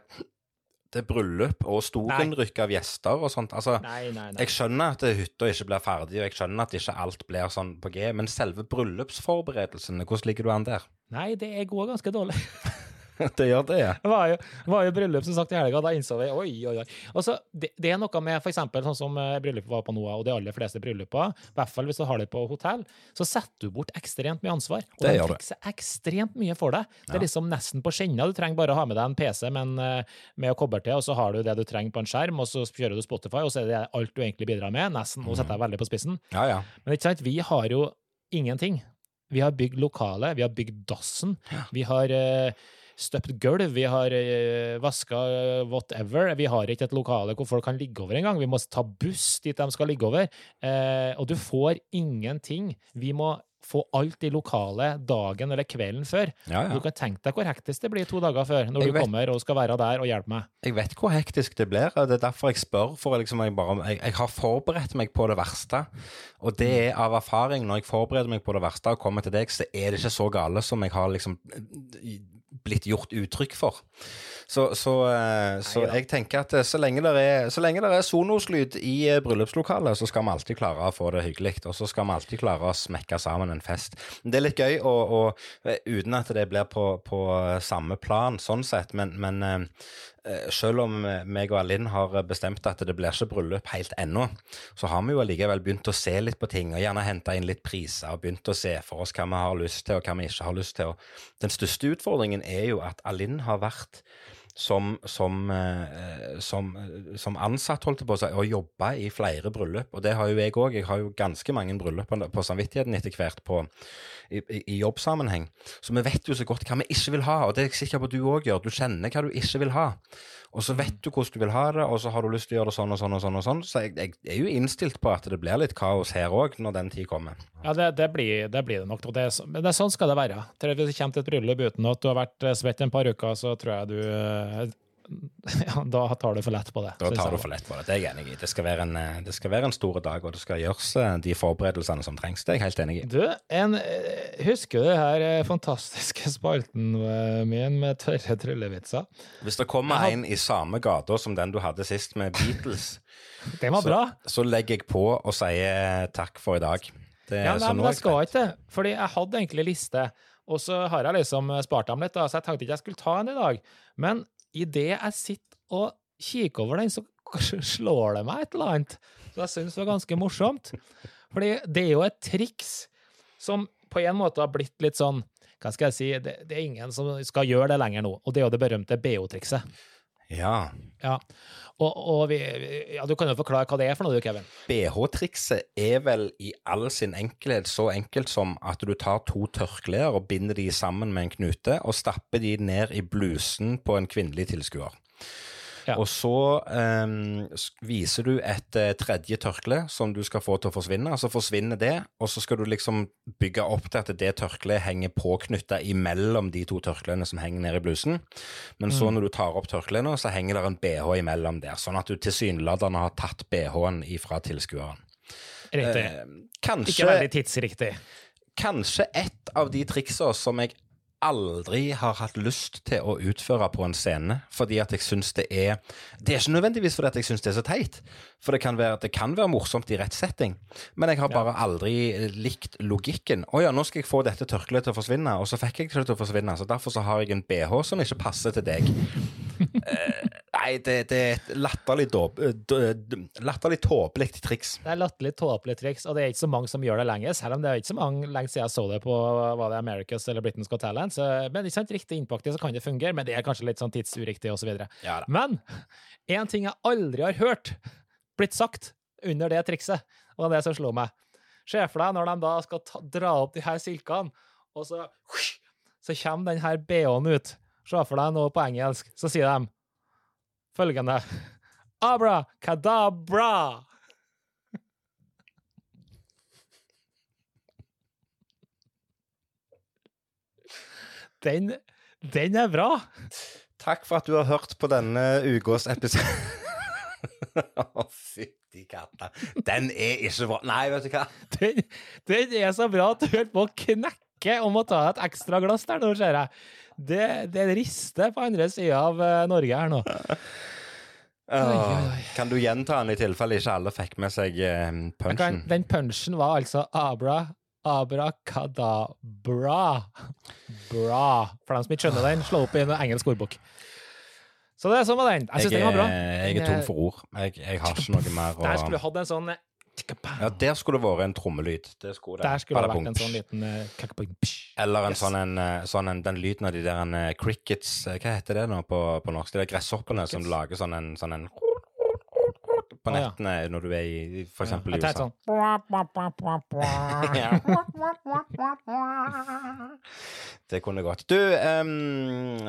til bryllup og storinnrykk av gjester og sånt? Altså, Nei, nei, nei. jeg skjønner at hytta ikke blir ferdig, og jeg skjønner at ikke alt blir sånn på G, men selve bryllupsforberedelsene, hvordan ligger du an der? Nei, det går ganske dårlig. [LAUGHS] [LAUGHS] det gjør det. Det var jo, var jo bryllup som sagt i helga, da innså vi oi, oi, oi. Altså, det, det er noe med eksempel sånn som eh, bryllupet var på Noah, og de aller fleste bryllupene, i hvert fall hvis du har det på hotell, så setter du bort ekstremt mye ansvar. Og Det de fikser ekstremt mye for deg. Det er liksom nesten på skjenna. Du trenger bare å ha med deg en PC men, eh, med å koble til, og så har du det du trenger på en skjerm, og så kjører du Spotify, og så er det alt du egentlig bidrar med. Nesten. Nå setter jeg veldig på spissen. Ja, ja. Men ikke sant, vi har jo ingenting. Vi har bygd lokale, vi har bygd dassen, vi har eh, støpt gulv, vi har uh, vaska eh, whatever. Vi har ikke et lokale hvor folk kan ligge over engang. Vi må ta buss dit de skal ligge over. Eh, og du får ingenting. Vi må få alt i lokalet dagen eller kvelden før. ja, Du kan tenke deg hvor hektisk det blir to dager før, når Jeg du vet. kommer og skal være der og hjelpe meg. Jeg vet hvor hektisk det blir, og det er derfor jeg spør. For liksom jeg, bare, jeg, jeg har forberedt meg på det verste, og det er av erfaring. Når jeg forbereder meg på det verste og kommer til deg, så er det ikke så gale som jeg har liksom blitt gjort uttrykk for. Så, så, eh, så jeg tenker at eh, så lenge det er, så lenge det er Sonos-lyd i eh, bryllupslokalet, så skal vi alltid klare å få det hyggelig. Og så skal vi alltid klare å smekke sammen en fest. Det er litt gøy, og, og, uten at det blir på, på samme plan, sånn sett. Men, men selv om eh, meg og Alinn har bestemt at det blir ikke bryllup helt ennå, så har vi jo allikevel begynt å se litt på ting, og gjerne henta inn litt priser, og begynt å se for oss hva vi har lyst til, og hva vi ikke har lyst til. Og den største utfordringen er jo at Alinn har vært som, som, eh, som, som ansatt, holdt på å si, og jobba i flere bryllup. Og det har jo jeg òg. Jeg har jo ganske mange bryllup på, samvittigheten etter hvert på, i, i, jobbsammenheng. Så vi vet jo så godt hva vi ikke vil ha, og det er jeg sikker på du òg gjør. Du kjenner hva du ikke vil ha. Og så vet du hvordan du vil ha det, og så har du lyst til å gjøre det sånn og sånn og sånn. og sånn. Så jeg, jeg er jo innstilt på at det blir litt kaos her òg, når den tid kommer. Ja, det, det, blir, det blir det nok. Og det, men det sånn skal det være. Hvis det kommer til et bryllup uten at du har vært eh, svett en par uker, så tror jeg du eh, [LAUGHS] ja, Da tar du for lett på det. Da tar du for lett på det. Det er jeg enig i. Det skal være en, eh, det skal være en stor dag, og det skal gjøres eh, de forberedelsene som trengs. Det er jeg helt enig i. Du, en, eh, husker du det her fantastiske spalten min med tørre tryllevitser? Hvis det kommer en i samme gata som den du hadde sist med Beatles, [LAUGHS] Det var så, bra. så legger jeg på og sier takk for i dag. Det, Ja, nei, men jeg skal ikke det. Fordi jeg hadde egentlig liste, og så har jeg liksom spart dem litt, da, så jeg tenkte ikke jeg skulle ta en i dag. Men idet jeg sitter og kikker over den, så [LAUGHS] slår det meg et eller annet. Så jeg syns det var ganske morsomt. Fordi det er jo et triks som på en måte har blitt litt sånn Hva skal jeg si? Det, det er ingen som skal gjøre det lenger nå, og det er jo det berømte BO-trikset. Ja. Ja. Og, og vi, ja, du kan jo forklare hva det er for noe, du, Kevin. BH-trikset er vel i all sin enkelhet så enkelt som at du tar to tørklær og binder de sammen med en knute, og stapper de ned i blusen på en kvinnelig tilskuer. Ja. Og så um, viser du et uh, tredje tørkle som du skal få til å forsvinne. Så forsvinner det, og så skal du liksom bygge opp til at det tørkleet henger påknytta imellom de to tørklærne som henger nede i blusen. Men så når du tar opp tørklærne, så henger det en BH imellom der, sånn at du tilsynelatende har tatt BH-en ifra tilskueren. Riktig. Eh, Ikke veldig tidsriktig. kanskje et av de triksa som jeg aldri har hatt lyst til å utføre på en scene, fordi at jeg syns det er Det er ikke nødvendigvis fordi at jeg syns det er så teit, for det kan være, det kan være morsomt i rett setting, men jeg har bare aldri likt logikken. Å ja, nå skal jeg få dette tørkleet til å forsvinne, og så fikk jeg det til å forsvinne, så derfor så har jeg en BH som ikke passer til deg. [LAUGHS] Eh, nei, det, det er et latterlig, eh, d- latterlig tåpelig triks. Det er latterlig tåpelig triks, og det er ikke så mange som gjør det lenger. Selv om det er ikke så mange lenge siden jeg så det på var det Americas eller Britain's Got Talent. Så, men ikke sant, riktig innpakning så kan det fungere, men det er kanskje litt sånn tidsuriktig osv. Ja da. Men en ting jeg aldri har hørt blitt sagt under det trikset, og det er det som slo meg. Se for deg når de da skal ta, dra opp de her silkene, og så, så kommer den her BH-en ut. Se for deg noe på engelsk. Så sier de følgende Abra kadabra. Den, den er bra. Takk for at du har hørt på denne ukas episode. [LAUGHS] Å, fytti katta. Den er ikke bra. Nei, vet du hva. Den, den er så bra at du holdt på å knekke om å ta et ekstra glass der nå, ser jeg. Det, det rister på andre sida av eh, Norge her nå. Oh, Kan du gjenta den i tilfelle ikke alle fikk med seg eh, punchen? Den punchen var altså abra, abrakadabra. Bra. For dem som ikke skjønner den, slå opp i en engelsk ordbok. Så det er sånn med den. Jeg syns den var bra. jeg er tom for ord. Jeg, jeg har ikke noe mer å Der skulle du hatt en sånn Ja, der skulle det vært en trommelyd. Det skulle det. Der skulle det vært en sånn liten uh, Eller en Yes. sånn en, eh, sånn en Den lyden av de der en, eh, crickets Hva heter det nå på, på norsk? De der gresshoppene som lager sånn en, sånn en på Å, ja. nettene når du er i for eksempel i USA. sånn [LAUGHS] Det kunne gått. Du, um,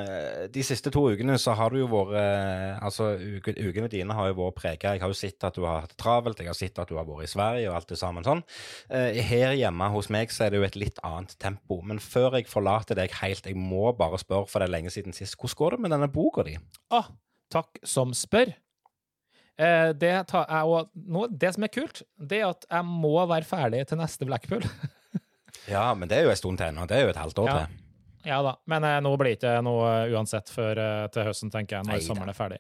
de siste to ukene så har du jo vært eh, Altså, ukene dine har jo vært prega. Jeg har jo sett at du har hatt det travelt, jeg har sett at du har vært i Sverige og alt det sammen sånn. Eh, her hjemme hos meg så er det jo et litt annet tempo. Men før jeg forlater deg helt, jeg må bare spørre, for det er lenge siden sist, hvordan går det med denne boka di? Å, takk som spør. Eh, det, tar nå, det som er kult, det er at jeg må være ferdig til neste Blackpool. [LAUGHS] Ja, men det er jo en stund til ennå. Det er jo et halvt år Ja. til. ja da, men eh, nå blir det ikke noe eh, uansett før eh, til høsten, tenker jeg, når Neida. sommeren er ferdig.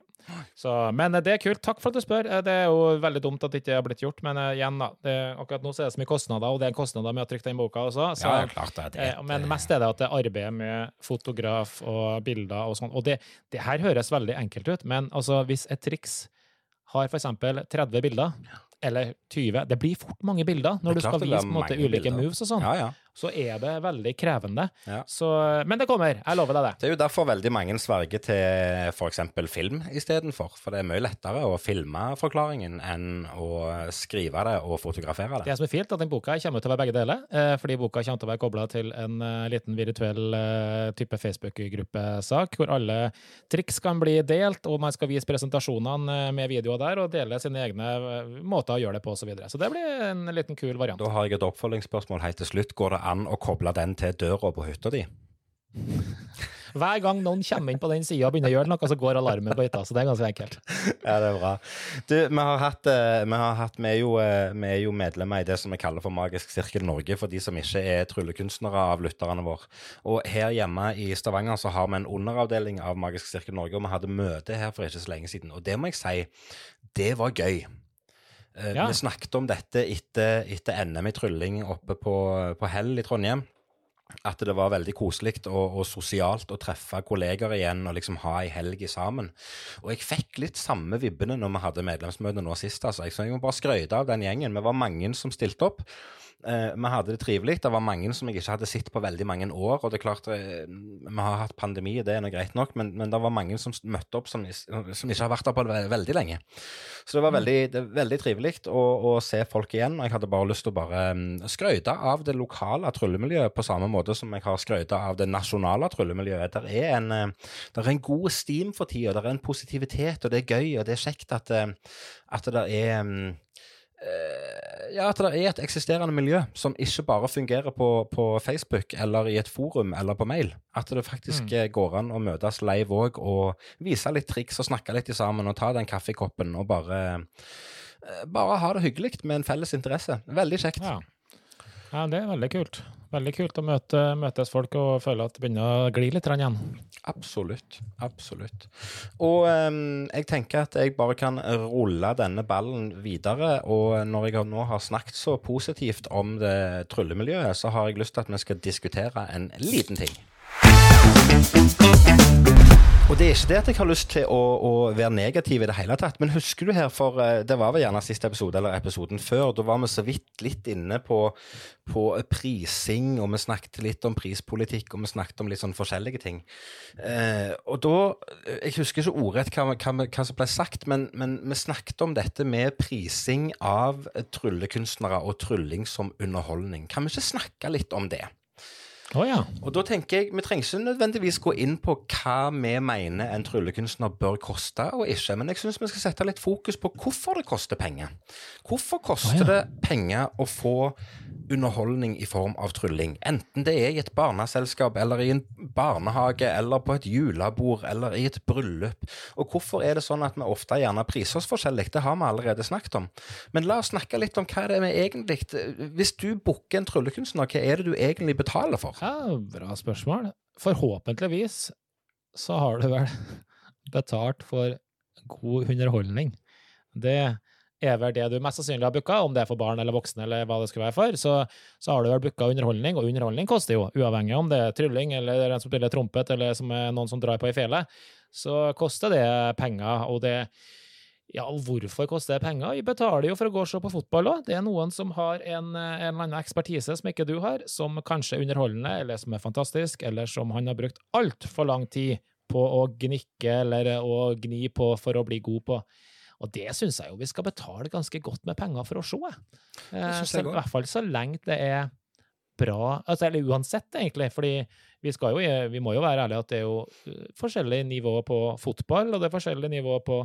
Så, men eh, det er kult. Takk for at du spør. Eh, Det er jo veldig dumt at det ikke har blitt gjort, men igjen, da. Det, akkurat nå så er det så mye kostnader, og det er kostnader med å trykke den boka også. Så, Ja, klart det. det, Men mest er det at det er arbeid med fotograf og bilder og sånn. Og det, det her høres veldig enkelt ut, men altså, hvis et triks har eksempel 30 bilder, eller 20 Det blir fort mange bilder når du skal vise på en måte ulike bilder. moves og sånn. Ja, ja. Så er det veldig krevende. Ja. Så, men det kommer. Jeg lover deg det. Det er jo derfor veldig mange sverger til f.eks. film istedenfor. For det er mye lettere å filme forklaringen enn å skrive det og fotografere det. Det som er fint, at den boka kommer til å være begge deler, eh, fordi boka kommer til å være kobla til en eh, liten virtuell eh, type Facebook-gruppesak, hvor alle triks kan bli delt, og man skal vise presentasjonene med videoer der, og dele sine egne måter å gjøre det på, osv. Så, videre. så det blir en liten kul variant. Da har jeg et oppfølgingsspørsmål helt til slutt. Går det an å koble den til døra på hytta di? Hver gang noen kommer inn på den sida og begynner å gjøre noe, så går alarmen på hytta, så det er ganske enkelt. Ja, det er bra. Du, vi har hatt, eh, vi, har hatt vi, er jo, eh, vi er jo medlemmer i det som vi kaller for Magisk sirkel Norge, for de som ikke er tryllekunstnere av lytterne våre. Og her hjemme i Stavanger så har vi en underavdeling av Magisk sirkel Norge, og vi hadde møte her for ikke så lenge siden. Og det må jeg si, det var gøy. Eh, Ja. Vi snakket om dette etter, etter NM i trylling oppe på, på Hell i Trondheim. At det var veldig koselig og, og sosialt å treffe kolleger igjen og liksom ha ei helg sammen. Og jeg fikk litt samme vibbene når vi hadde medlemsmøte nå sist. altså. Jeg, så jeg må bare skryte av den gjengen. Vi var mange som stilte opp. Eh, vi hadde det trivelig. Det var mange som jeg ikke hadde sett på veldig mange år. Og det er klart, eh, vi har hatt pandemi, det er nå greit nok, men, men det var mange som møtte opp som, som ikke har vært der på veldig lenge. Så det var veldig, det veldig trivelig å, å se folk igjen. Og jeg hadde bare lyst til å bare mm, skryte av det lokale tryllemiljøet på samme måte som jeg har skrøyta av det nasjonale tryllemiljøet. Der er en, eh, der er en god steam for tida, der er en positivitet, og det er gøy, og det er kjekt at, at det er mm, ja, at det er et eksisterende miljø som ikke bare fungerer på, på Facebook eller i et forum eller på mail. At det faktisk mm. går an å møtes live òg og vise litt triks og snakke litt sammen og ta den kaffekoppen og bare, eh, bare ha det hyggelig med en felles interesse. Veldig kjekt. Ja. Ja, det er veldig kult. Veldig kult å møte, møtes folk og føle at det begynner å gli litt igjen. Absolutt. Absolutt. Og um, jeg tenker at jeg bare kan rulle denne ballen videre. Og når jeg nå har snakket så positivt om det tryllemiljøet, så har jeg lyst til at vi skal diskutere en liten ting. Og det er ikke det at jeg har lyst til å, å være negativ i det hele tatt, men husker du her, for eh, det var vel gjerne siste episode eller episoden før, da var vi så vidt litt inne på, på prising, og vi snakket litt om prispolitikk, og vi snakket om litt sånn forskjellige ting. Eh, og da, jeg husker ikke ordrett hva, hva, hva som ble sagt, men, men vi snakket om dette med prising av tryllekunstnere og trylling som underholdning. Kan vi ikke snakke litt om det? Å ja. Og da tenker jeg, Vi trenger ikke nødvendigvis gå inn på hva vi mener en tryllekunstner bør koste og ikke, men jeg syns vi skal sette litt fokus på hvorfor det koster penger. Hvorfor koster oh, ja. det penger å få underholdning i form av trylling? Enten det er i et barneselskap, eller i en barnehage, eller på et julebord, eller i et bryllup. Og hvorfor er det sånn at vi ofte gjerne priser oss forskjellig? Det har vi allerede snakket om. Men la oss snakke litt om hva det er vi egentlig Hvis du booker en tryllekunstner, hva er det du egentlig betaler for? Ja, bra spørsmål. Forhåpentligvis så har du vel betalt for god underholdning. Det er vel det du mest sannsynlig har booka, om det er for barn eller voksne eller hva det skulle være for. Så, så har du vel booka underholdning, og underholdning koster jo, uavhengig om det er trylling eller en som spiller trompet eller som er noen som drar på ei fele, så koster det penger. Og det ja, og hvorfor koster det penger? Vi betaler jo for å gå og se på fotball òg. Det er noen som har en, en eller annen ekspertise som ikke du har, som kanskje er underholdende, eller som er fantastisk, eller som han har brukt altfor lang tid på å gnikke eller å gni på for å bli god på. Og det syns jeg jo vi skal betale ganske godt med penger for å se. Eh, så, I hvert fall så lenge det er bra altså, Eller uansett, egentlig. fordi vi, skal jo, vi må jo være ærlige at det er jo eh, forskjellig nivå på fotball, og det er forskjellig nivå på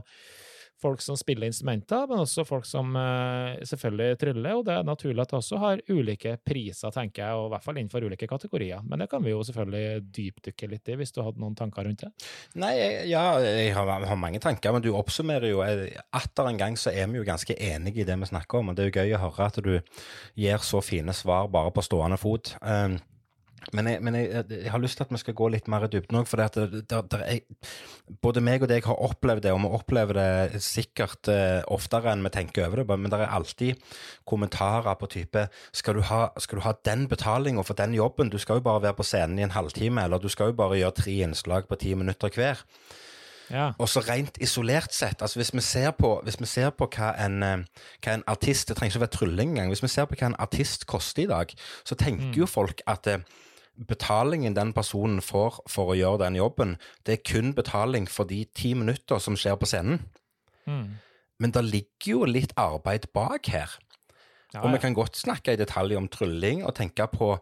folk som spiller instrumenter, men også folk som eh, selvfølgelig tryller. Og det er naturlig at det også har ulike priser, tenker jeg, og i hvert fall innenfor ulike kategorier. Men det kan vi jo selvfølgelig dypdykke litt i, hvis du hadde noen tanker rundt det. Nei, ja, jeg har, har mange tanker, men du oppsummerer jo eh, Atter en gang så er vi jo ganske enige i det vi snakker om, og det er jo gøy å høre at du gir så fine svar bare på stående fot. Um, men, jeg, men jeg, jeg har lyst til at vi skal gå litt mer i dybden òg, for det det, det, det er, både meg og deg har opplevd det, og vi opplever det sikkert eh, oftere enn vi tenker over det, men det er alltid kommentarer på type skal du ha, skal du ha den betalinga for den jobben? Du skal jo bare være på scenen i en halvtime, eller du skal jo bare gjøre tre innslag på ti minutter hver. Ja. Og så rent isolert sett, altså hvis vi ser på, hvis vi ser på hva, en, eh, hva en artist Det trenger ikke å være trylling engang. Hvis vi ser på hva en artist koster i dag, så tenker jo folk at eh, betalingen den personen får for å gjøre den jobben, det er kun betaling for de ti minutter som skjer på scenen. Mm. Men det ligger jo litt arbeid bak her. Ja, Og vi kan godt snakke i detalj om trylling og tenke på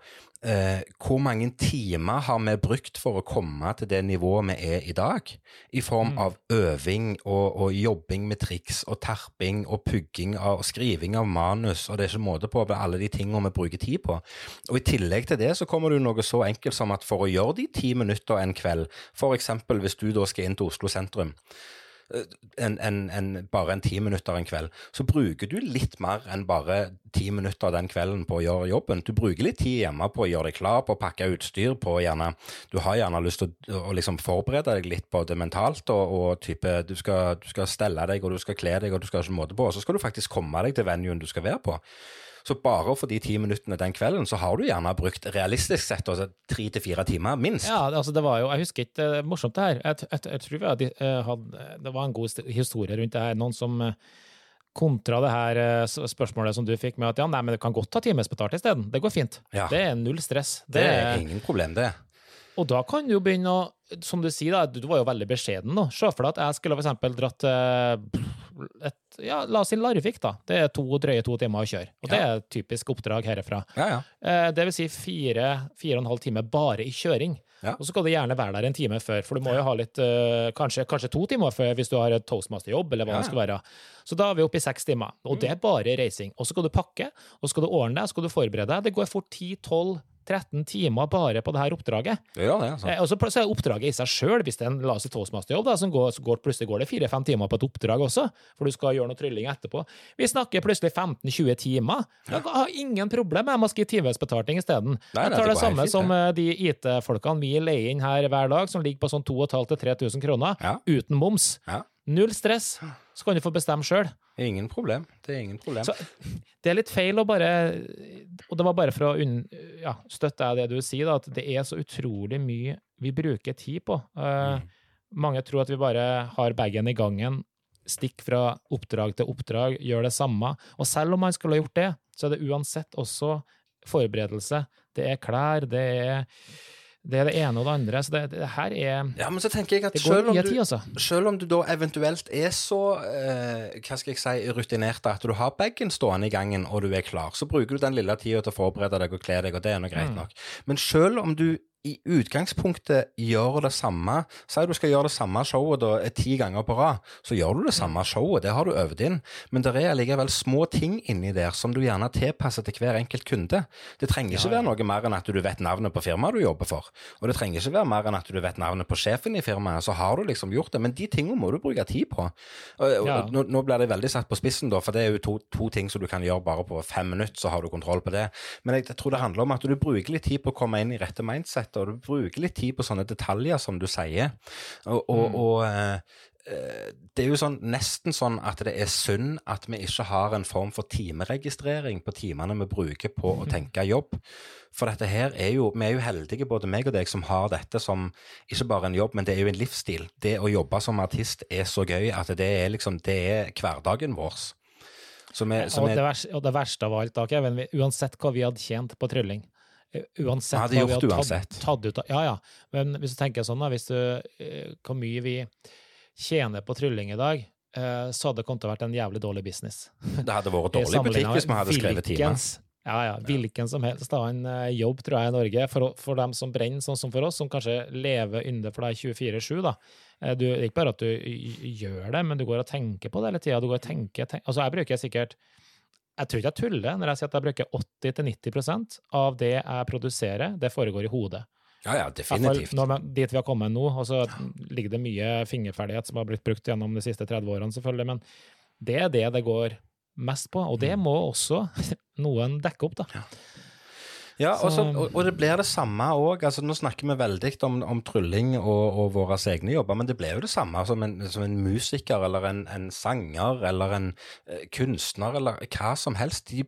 eh, hvor mange timer har vi brukt for å komme til det nivået vi er i dag, i form Mm. av øving og, og jobbing med triks og terping og pugging av, og skriving av manus, og det er ikke måte på alle de tingene vi bruker tid på. Og i tillegg til det så kommer det noe så enkelt som at for å gjøre de ti minutter en kveld, eksempel hvis du da skal inn til Oslo sentrum, enn en, en, bare en ti minutter en kveld, så bruker du litt mer enn bare ti minutter den kvelden på å gjøre jobben. Du bruker litt tid hjemme på å gjøre deg klar, på å pakke utstyr, på gjerne Du har gjerne lyst til å, å liksom forberede deg litt både mentalt og, og type du skal, du skal stelle deg, og du skal kle deg, og du skal ha en måte på, og så skal du faktisk komme deg til venuen du skal være på. Så bare for de ti minuttene den kvelden, så har du gjerne brukt realistisk sett altså, tre til fire timer, minst. Ja, altså det var jo, jeg husker ikke, det er morsomt det her. Jeg, jeg, jeg tror vi hadde, eh, hadde, det var en god historie rundt det her. Noen som eh, kontra det her eh, spørsmålet som du fikk med at ja, nei, men det kan godt ta timesbetalt isteden. Det går fint. Ja. Det er null stress. Det, det er ingen problem, det. Og da kan du jo begynne å Som du sier, da, du var jo veldig beskjeden da. Se for deg at jeg skulle for eksempel dratt et ja, La oss si Larvik, da. Det er to drøye to timer å kjøre. Og det er et typisk oppdrag herfra. Ja, ja. Eh, det vil si fire, fire og en halv time bare i kjøring. Ja. Og så skal du gjerne være der en time før, for du må jo ha litt uh, kanskje, kanskje, to timer før hvis du har et toastmasterjobb, eller hva det skal være. Så da er vi oppe i seks timer. Og det er bare reising. Og så skal du pakke, og så skal du ordne deg, så skal du forberede deg. Det går fort 10-12 13 timer bare på det her oppdraget. Ja, det, er Eh, og så er oppdraget i seg sjøl, hvis det er en la oss si toastmasterjobb, som går, går, plutselig går det fire-fem timer på et oppdrag også, for du skal gjøre noe trylling etterpå. Vi snakker plutselig 15-20 timer. Jeg har ingen problem med å skrive timesbetaling isteden. Jeg tar det det samme som eh, de IT-folkene vi leier inn her hver dag, som ligger på sånn 2500-3000 kroner, Ja. uten moms. Ja. Null stress. Så kan du få bestemme sjøl. Ingen problem. Det er ingen problem. Så det er litt feil å bare Og det var bare for å unn, ja, støtte det du sier, da, at det er så utrolig mye vi bruker tid på. Eh, Mange tror at vi bare har bagen i gangen, stikk fra oppdrag til oppdrag, gjør det samme. Og selv om man skulle ha gjort det, så er det uansett også forberedelse. Det er klær, det er det, er det ene og det andre. Så det, det her er Ja, men så tenker jeg at selv om, du, tid, altså. selv om du da eventuelt er så eh, hva skal jeg si, rutinert at du har bagen stående i gangen og du er klar, så bruker du den lille tida til å forberede deg og kle deg, og det er nå greit Mm. nok. Men selv om du i utgangspunktet gjør det samme Si du skal gjøre det samme showet da eh, ti ganger på rad, så gjør du det samme showet, det har du øvd inn. Men det er allikevel små ting inni der som du gjerne tilpasser til hver enkelt kunde. Det trenger ikke Ja, ja. være noe mer enn at du vet navnet på firmaet du jobber for. Og det trenger ikke være mer enn at du vet navnet på sjefen i firmaet, så har du liksom gjort det. Men de tingene må du bruke tid på. Ja. nå, nå blir det veldig satt på spissen, da, for det er jo to, to ting som du kan gjøre bare på fem minutter, så har du kontroll på det. Men jeg, jeg tror det handler om at du bruker litt tid på å komme inn i rette mindset, og du bruker litt tid på sånne detaljer, som du sier. Og, og, og eh, eh, det er jo sånn, nesten sånn at det er synd at vi ikke har en form for timeregistrering på timene vi bruker på å tenke jobb. For dette her er jo, vi er jo heldige, både meg og deg, som har dette som ikke bare en jobb, men det er jo en livsstil. Det å jobbe som artist er så gøy at det er liksom, det er hverdagen vår. Som er, som er, Og det, verste, og det verste av alt, da, Kevin, vi, uansett hva vi hadde tjent på trylling Uansett Vi hadde hva vi hadde tatt, tatt ut av Ja, ja. Men hvis du tenker sånn, da, hvis du eh, Hvor mye vi tjener på trylling i dag, eh, så hadde det kommet til å vært en jævlig dårlig business. det hadde vært [LAUGHS] dårlig butikk hvis vi hadde skrevet timer. Ja, ja. Hvilken som helst da en eh, jobb, tror jeg, i Norge, for, for dem som brenner, sånn som for oss, som kanskje lever under for deg 24-7, da. Eh, Du, det er ikke bare at du gjør det, men du går og tenker på det hele tida. Du går og tenker, tenk- Altså, jeg bruker sikkert Jeg tror ikke jeg tuller når jeg sier at jeg bruker 80-90% av det jeg produserer, det foregår i hodet. Ja, ja, fall definitivt. når dit vi har kommet nå, og så ligger det mye fingerferdighet som har blitt brukt gjennom de siste 30 årene, selvfølgelig, men det er det det går mest på, og Mm. det må også [LAUGHS] noen dekke opp, da. Ja, og, så, Så- og, og det blir det samme òg. Altså, nå snakker vi veldig om, om trylling og, og våre egne jobber, men det blir jo det samme som en, som en musiker eller en, en sanger eller en eh, kunstner eller hva som helst. De,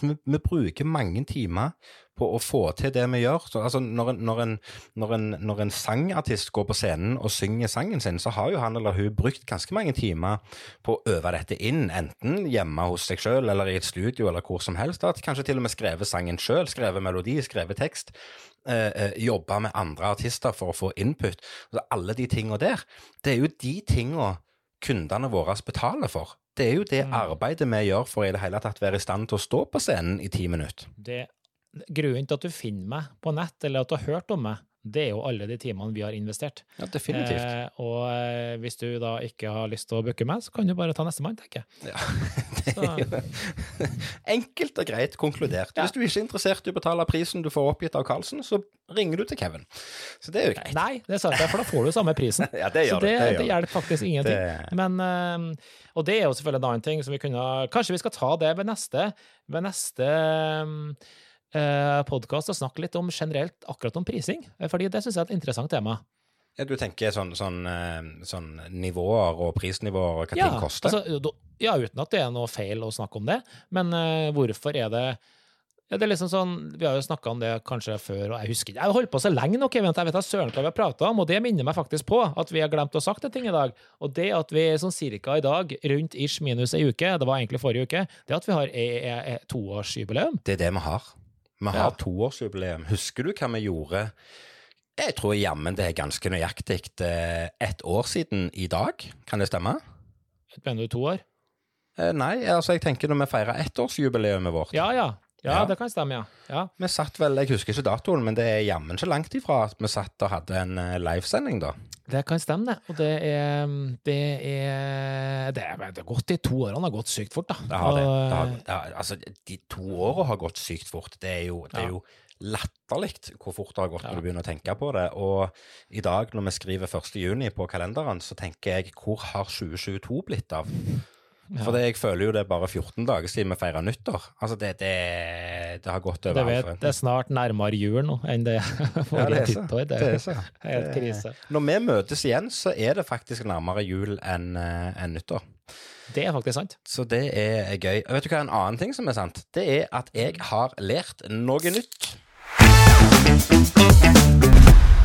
vi, vi bruker mange timer på å få til det vi gjør. Så, altså, når, en, når, en, når, en, når en sangartist går på scenen og synger sangen sin, så har jo han eller hun brukt ganske mange timer på å øve dette inn, enten hjemme hos seg sjøl eller i et studio eller hvor som helst. At kanskje til og med skrevet sangen sjøl, skrevet melodi, skrevet tekst. Eh, jobbe med andre artister for å få input. Altså, alle de tinga der. Det er jo de tinga kundene våre betaler for. Det er jo det Mm. arbeidet vi gjør for i det hele tatt være i stand til å stå på scenen i ti minutter. Det, grunnen til at du finner meg på nett, eller at du har hørt om meg, det er jo alle de timene vi har investert. Ja, definitivt. Eh, og eh, hvis du da ikke har lyst til å booke meg, så kan du bare ta nestemann, tenker jeg. Ja, [LAUGHS] det er jo enkelt og greit konkludert. Ja. Hvis du ikke er interessert i å betale prisen du får oppgitt av Karlsen, så ringer du til Kevin. Så det er jo greit. Nei, det sa jeg for da får du samme prisen. [LAUGHS] Ja, det Så gjør det, det. det, det, hjelper faktisk ingenting. Det- Men, eh, og det er jo selvfølgelig en annen ting som vi kunne Kanskje vi skal ta det ved neste, ved neste uh, podkast og snakke litt om generelt akkurat om prising. Eh, Fordi det syns jeg er et interessant tema. Ja, du tenker sånn, sånn, eh, sånn nivåer og prisnivåer og hva ting koster? altså, ja, uten at det er noe feil å snakke om det. Men uh, hvorfor er det ja, det er liksom sånn, Vi har jo snakka om det kanskje før, og jeg husker Jeg har holdt på så lenge nok, jeg vet, jeg vet at søren hva vi har prata om, og det minner meg faktisk på at vi har glemt å sagt en ting i dag. Og det at vi sånn cirka i dag, rundt ish minus ei uke, det var egentlig forrige uke, det at vi har e- e- e- toårsjubileum. Det er det vi har. Vi Ja. har toårsjubileum. Husker du hva vi gjorde? Jeg tror jammen det er ganske nøyaktig eh, ett år siden i dag. Kan det stemme? Mener du to år? Eh, Nei, altså jeg tenker når vi feirer ettårsjubileet vårt. Ja, ja. Ja, det kan stemme, ja. ja. Vi satt vel, jeg husker ikke datoen, men det er jammen ikke langt ifra at vi satt og hadde en eh, livesending da. Det kan stemme, det. Og det er Det er Det er, det er gått de to årene har gått sykt fort, da. Det har det. Det, har, det har, altså, de to årene har gått sykt fort. Det er jo, det er jo latterlig hvor fort det har gått når du begynner å tenke på det. Og i dag, når vi skriver 1. juni på kalenderen, så tenker jeg hvor har 2022 blitt av? Ja. For jeg føler jo det er bare 14 dager siden vi feira nyttår. Altså, det, det, det har gått over vet, forventning. det er snart nærmere jul nå enn det [LAUGHS] Ja, det forrige er tittår. Det er så. helt krise. Når vi møtes igjen, så er det faktisk nærmere jul enn en enn nyttår. Det er faktisk sant. Så det er gøy. Og vet du hva en annen ting som er sant? Det er at jeg har lært noe nytt.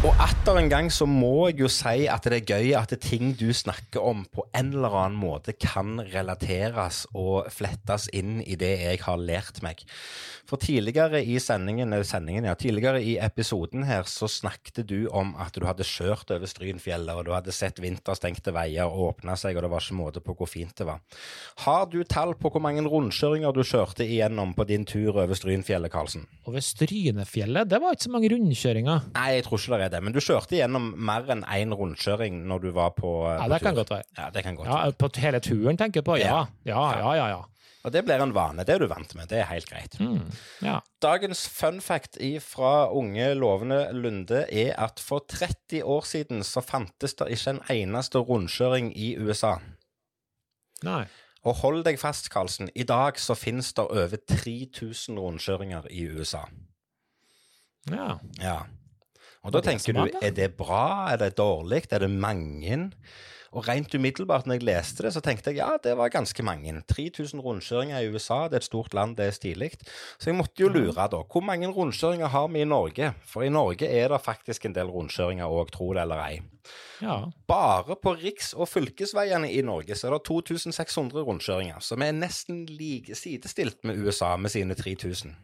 Og atter en gang så må jeg jo si at det er gøy at det ting du snakker om på en eller annen måte kan relateres og flettes inn i det jeg har lært meg. For tidligere i sendingen, sendingen ja, tidligere i episoden her så snakket du om at du hadde kjørt over Strynfjellet, og du hadde sett vinterstengte veier åpne seg, og det var ikke måte på hvor fint det var. Har du tall på hvor mange rundkjøringer du kjørte igjennom på din tur over Strynfjellet, Karlsen? Over Strynefjellet, det var ikke så mange rundkjøringer. Nei, jeg tror ikke det er det, men du kjørte gjennom mer enn én rundkjøring når du var på, Ja, på det kan godt være. Ja, det kan godt Ja. På hele turen, tenker jeg på. Ja, ja, ja. ja, ja. Og det blir en vane, det er du vant med, det er helt greit. Mm, ja. Dagens fun fact fra unge, lovende Lunde er at for 30 år siden så fantes det ikke en eneste rundkjøring i USA. Nei. Og hold deg fast, Karlsen, i dag så finnes det over 3000 rundkjøringer i USA. Ja. Ja. Og da tenker du, er det bra, er det dårlig, er det mange? Og rent umiddelbart når jeg leste det, så tenkte jeg ja, det var ganske mange. 3000 rundkjøringer i USA, det er et stort land, det er stilig. Så jeg måtte jo lure, da. Hvor mange rundkjøringer har vi i Norge? For i Norge er det faktisk en del rundkjøringer òg, tro det eller ei. ja. Bare på riks- og fylkesveiene i Norge så er det 2600 rundkjøringer, så vi er nesten like sidestilt med USA med sine 3000.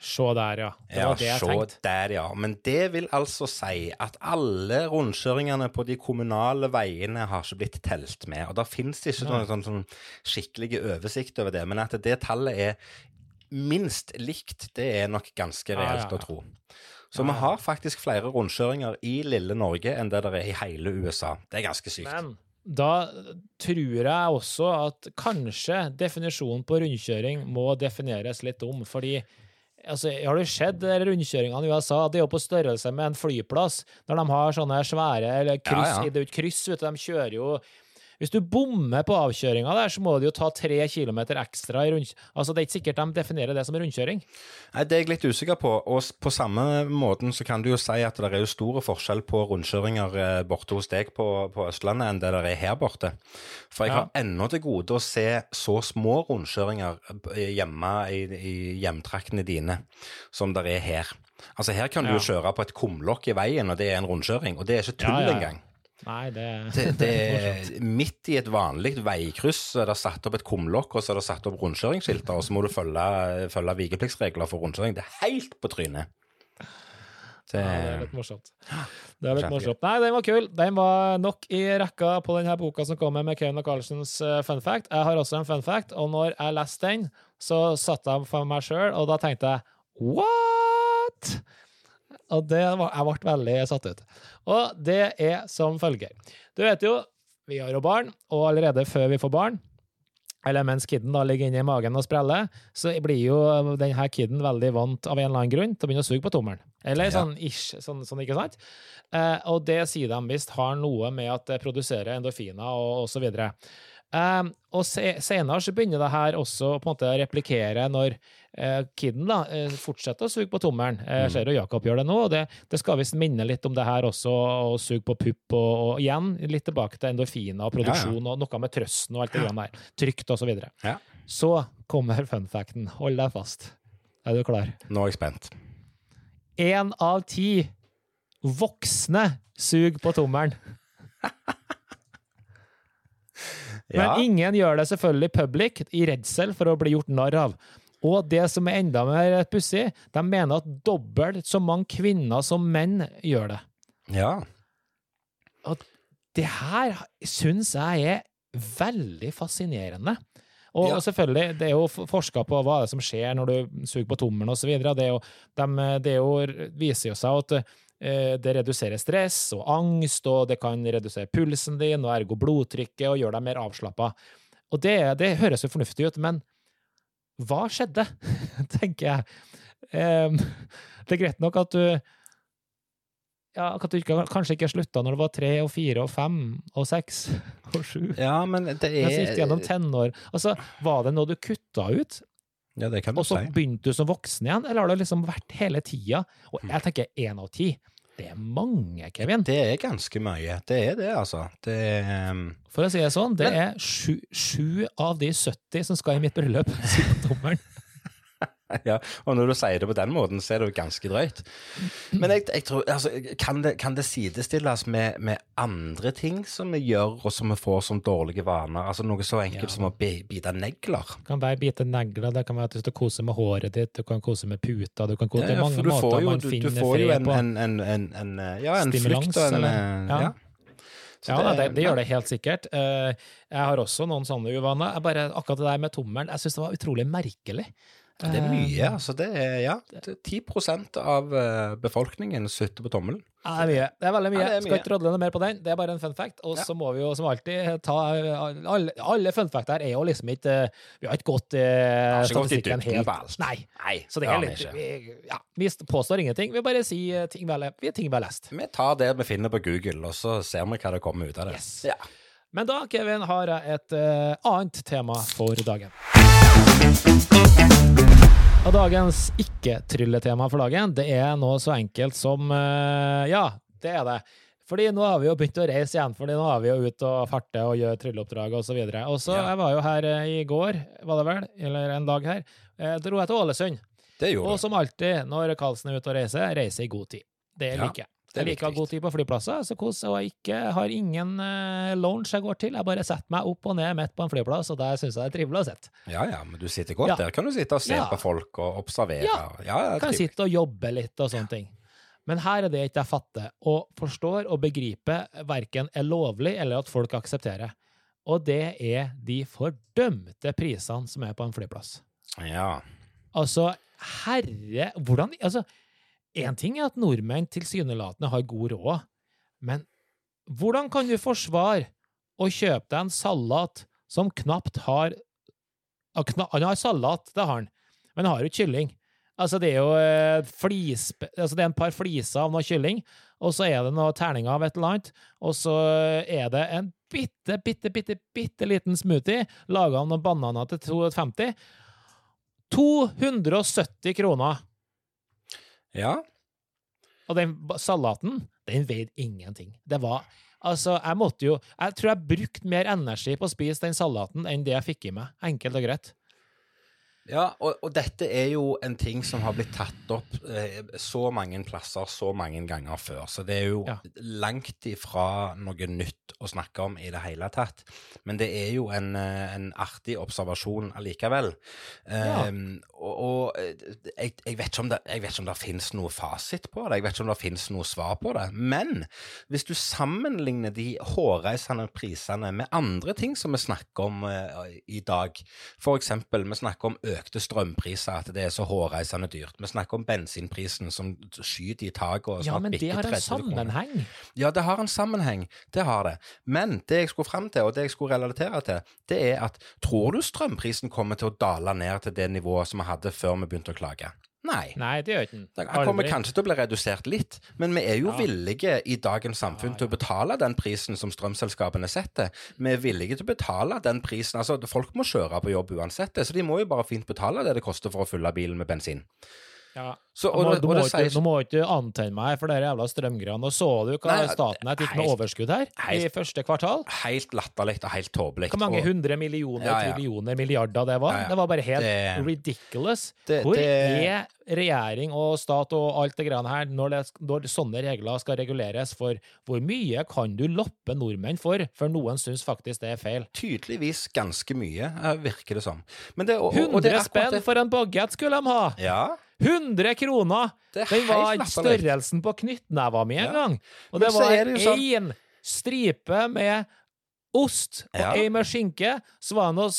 Se der, ja. Det Ja, var det jeg tenkte. der, ja. Men det vil altså si at alle rundkjøringene på de kommunale veiene har ikke blitt telt med. Og da finnes det ikke noen sånn, sånn skikkelig oversikt over det. Men at det tallet er minst likt, det er nok ganske Ja, ja, reelt ja. å tro. Så Ja, vi har faktisk flere rundkjøringer i lille Norge enn det der er i hele USA. Det er ganske sykt. Men da tror jeg også at kanskje definisjonen på rundkjøring må defineres litt om, fordi altså, har du sett de rundkjøringene i USA? Det er jo på størrelse med en flyplass, når de har sånne svære eller kryss, Ja, ja. Det er jo kryss, vet du, de kjører jo hvis du bommer på avkjøringa der, så må du jo ta tre kilometer ekstra i rund... Altså, det er ikke sikkert de definerer det som rundkjøring. Nei, Det er jeg litt usikker på. Og på samme måten så kan du jo si at det er jo store forskjell på rundkjøringer eh, borte hos deg på, på Østlandet enn det der er her borte. For jeg Ja. har ennå til gode å se så små rundkjøringer eh, hjemme i, i hjemtraktene dine som det er her. Altså Her kan du jo Ja. kjøre på et kumlokk i veien, og det er en rundkjøring. Og det er ikke tull Ja, ja, ja. engang. Nei, det, Det, det [LAUGHS] er midt i et vanlig veikryss så er det satt opp et kumlokk, og så er det satt opp rundkjøringsskilter, og så må du følge, følge vikepliktsregler for rundkjøring. Det er helt på trynet. Det, Ja, det er litt morsomt. Det er litt morsomt. Nei, den var kul. Den var nok i rekka på denne boka som kommer med Kevin og Carlsens eh, fun fact. Jeg har også en fun fact, og når jeg leste den, så satt jeg for meg sjøl, og da tenkte jeg what?! Og det var, jeg ble veldig satt ut. Og det er som følger. Du vet jo, vi har jo barn, og allerede før vi får barn, eller mens kiden da ligger inne i magen og spreller, så blir jo denne kiden veldig vant av en eller annen grunn til å begynne å suge på tommelen. Eller sånn ish, sånn, sånn ikke sant? Eh, og det sier de visst har noe med at det produserer endorfiner og, og så Eh, og se, senere så begynner det her også på en måte å replikere når uh, kiden da uh, fortsetter å suge på tommelen. Jeg ser jo Jakob gjør det nå, og det, det skal visst minne litt om det her også, å suge på pupp og, og igjen litt tilbake til endorfiner og produksjon og noe med trøsten og alt det grann der. Trygt og så videre. Ja. Så kommer funfacten. Hold deg fast. Er du klar? Nå er jeg spent. Én av ti voksne suger på tommelen. [LAUGHS] Men Ja. ingen gjør det selvfølgelig public, i redsel for å bli gjort narr av. Og det som er enda mer pussig, de mener at dobbelt så mange kvinner som menn gjør det. ja. Det her syns jeg er veldig fascinerende. Og, Ja. og selvfølgelig, det er jo forska på hva som skjer når du suger på tommelen osv. Det, er jo- de- det er jo, viser jo seg at det reduserer stress og angst, og det kan redusere pulsen din, og ergo blodtrykket, og gjøre deg mer avslappa. Og det, det høres jo fornuftig ut, men hva skjedde, [LAUGHS] tenker jeg. Det er greit nok at du ja, at du kanskje ikke slutta når du var tre og fire og fem og seks [LAUGHS] og sju. ja, men det Men gikk gjennom er tenår. Altså, var det noe du kutta ut, Ja, det kan du og så begynte du som voksen igjen, eller har det liksom vært hele tida? Og jeg tenker én av ti. Det er mange, Kevin. Det er ganske mye. Det er det, altså. Det er um, For å si det sånn, det Men- er sju, sju av de 70 som skal i mitt bryllup, [LAUGHS] sier på tommelen. [LAUGHS] Ja, og når du sier det på den måten, så er det jo ganske drøyt. Men jeg, jeg tror, altså, kan det, kan det sidestilles med, med andre ting som vi gjør, og som vi får som dårlige vaner? Altså noe så enkelt Ja. som å bi- bite negler? Det kan være bite negler, det kan være at du skal kose med håret ditt, du kan kose med puta, du kan kose Det er mange du får måter jo, man du, du finner får jo fred en, på. en, en, en, en, eh, ja, en Stimulans, flykt og en eller? eh, Ja. Ja. Så Ja, det, det gjør det helt sikkert. Eh, Jeg har også noen sånne uvaner. Jeg bare, akkurat det der med tommelen, jeg syns det var utrolig merkelig. Det er mye, Eh, altså. Det er ja, det er 10 av eh, befolkningen sutter på tommelen. Ja, det er mye. Det er veldig mye. Ja, er Skal ikke rådle noe mer på den. Det er bare en fun fact. Og så må vi jo som alltid ta Alle, alle fun fact her er jo liksom ikke Vi har ikke gått eh, statistikken helt. Nei. Nei, Så det er litt vi, ja, vi påstår ingenting. Vi bare sier ting vi har, vi- ting vi har lest. Vi tar det vi finner på Google, og så ser vi hva det kommer ut av det. Yes. Ja. Men da, Kevin, har jeg et uh, annet tema for dagen. Og dagens ikke-trylletema for dagen, det er noe så enkelt som eh, Ja, det er det. Fordi nå har vi jo begynt å reise igjen, fordi nå er vi jo ute og farte og gjør trylleoppdrag videre. Og så Ja. jeg var jo her eh, i går, var det vel, eller en dag her, Jeg dro jeg til Ålesund. Det gjorde Og som alltid når Karlsen er ute og reiser, reiser i god tid. Det liker jeg. Det er Jeg liker å ha god tid på flyplasser, så kos, og jeg ikke, har ingen uh, lounge jeg går til. Jeg bare setter meg opp og ned midt på en flyplass, og der syns jeg det er trivelig å sitte. Ja ja, men du sitter godt Ja. der. Kan du sitte og se Ja. på folk og observere? Ja. ja, det er Kan sitte og jobbe litt og sånne ting. Men her er det ikke jeg fatter, og forstår og begriper verken er lovlig eller at folk aksepterer. Og det er de fordømte prisene som er på en flyplass. Ja. Altså, herre Hvordan Altså, én ting er at nordmenn tilsynelatende har god råd, men hvordan kan du forsvare å kjøpe deg en salat som knapt har Han har salat, det har han, men har jo kylling. Altså, det er jo eh, flis, altså det er en par fliser av noe kylling, og så er det noe terninger av et eller annet, og så er det en bitte, bitte, bitte, bitte liten smoothie laga av noen bananer til 2,50. 270 kroner! Ja. Og den salaten, den veide ingenting. Det var Altså, jeg måtte jo Jeg tror jeg brukte mer energi på å spise den salaten enn det jeg fikk i meg. Enkelt og greit. Ja, og, og dette er jo en ting som har blitt tatt opp eh, så mange plasser så mange ganger før, så det er jo Ja. langt ifra noe nytt å snakke om i det hele tatt. Men det er jo en, eh, en artig observasjon allikevel. Ja. Eh, og og eh, jeg, jeg vet ikke om det, jeg vet ikke om det finnes noe fasit på det, jeg vet ikke om det finnes noe svar på det. Men hvis du sammenligner de hårreisende prisene med andre ting som vi snakker om eh, i dag, eksempel vi snakker om økte strømpriser at det er så hårreisende dyrt. Vi snakker om bensinprisen som skyter i taket Ja, men det har en 30 kroner. sammenheng. Ja, det har en sammenheng. Det har det. Men det jeg skulle fram til, og det jeg skulle relatere til, det er at tror du strømprisen kommer til å dale ned til det nivået som vi hadde før vi begynte å klage? Nei. Nei, det gjør ikke den. Den kommer kanskje til å bli redusert litt, men vi er jo Ja. villige i dagens samfunn til å betale den prisen som strømselskapene setter. Vi er villige til å betale den prisen. Altså, folk må kjøre på jobb uansett, så de må jo bare fint betale det det koster for å fylle bilen med bensin. Ja. Så, og, må, det- du, og må ikke, nå må ikke antenne meg for de jævla strømgreiene. Nå så du hva Nei, Statnett gikk med overskudd her i første kvartal. helt latterlig og helt tåpelig. Hvor mange hundre millioner, Ja, ja. trillioner, milliarder det var? Ja. Det var bare helt Det- ridiculous. Det- Hvor det- er regjering og stat og alt det greiene her når, når sånne regler skal reguleres for hvor mye kan du loppe nordmenn for, for noen syns faktisk det er feil? Tydeligvis ganske mye, eh, virker det som. Men det, og, og, og 100 det er spenn for en bagett skulle de ha! Ja, 100 kroner! er Den var ikke størrelsen på knyttneva mi en Ja. Og det var er sånn- én stripe med ost og Ja. ei med skinke. Så var det noe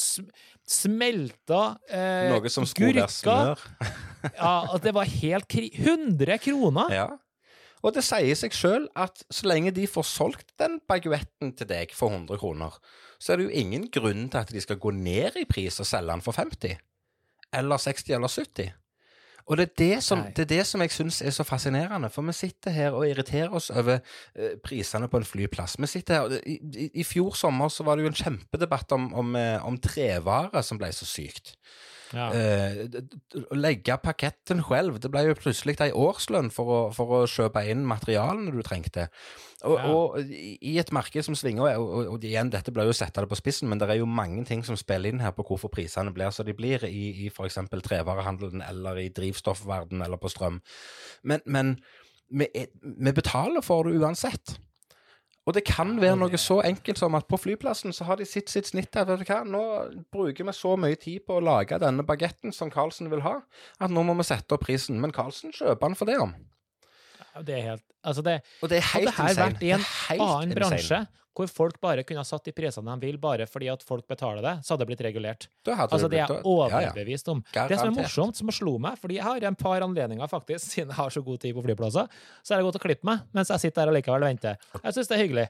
smelta eh, Noe som skulle være smør. [LAUGHS] Ja, og det var helt kri 100 kroner! Ja. Og det sier seg sjøl at så lenge de får solgt den baguetten til deg for 100 kroner, så er det jo ingen grunn til at de skal gå ned i pris og selge den for 50. Eller 60 eller 70. Og det er det som, det er det som jeg syns er så fascinerende, for vi sitter her og irriterer oss over eh, prisene på en flyplass. Vi sitter her, i, i, I fjor sommer så var det jo en kjempedebatt om, om, eh, om trevarer som ble så sykt. Ja. Eh, Å legge paketten selv, det ble jo plutselig ei årslønn for å, for å kjøpe inn materialene du trengte. Og, Ja. og i et marked som svinger, og, og, og igjen, dette blir jo å sette det på spissen, men det er jo mange ting som spiller inn her på hvorfor prisene blir som de blir i, i f.eks. trevarehandelen eller i drivstoffverden eller på strøm. Men, men vi, vi betaler for det uansett. Og det kan være noe så enkelt som at på flyplassen så har de sitt sitt snitt der. vet du hva, nå bruker vi så mye tid på å lage denne bagetten som Carlsen vil ha, at nå må vi sette opp prisen. Men Carlsen kjøper den for det om. Det er helt Altså, det Og det er Hadde helt her insane. vært i en annen bransje hvor folk bare kunne ha satt de prisene de vil, bare fordi at folk betaler det, så hadde det blitt regulert. Det Altså, det er overbevist om. ja, ja. Det som er morsomt, som slo meg, fordi jeg har en par anledninger, faktisk, [LAUGHS] siden jeg har så god tid på flyplasser, så er det godt å klippe meg mens jeg sitter der og likevel venter. Jeg syns det er hyggelig.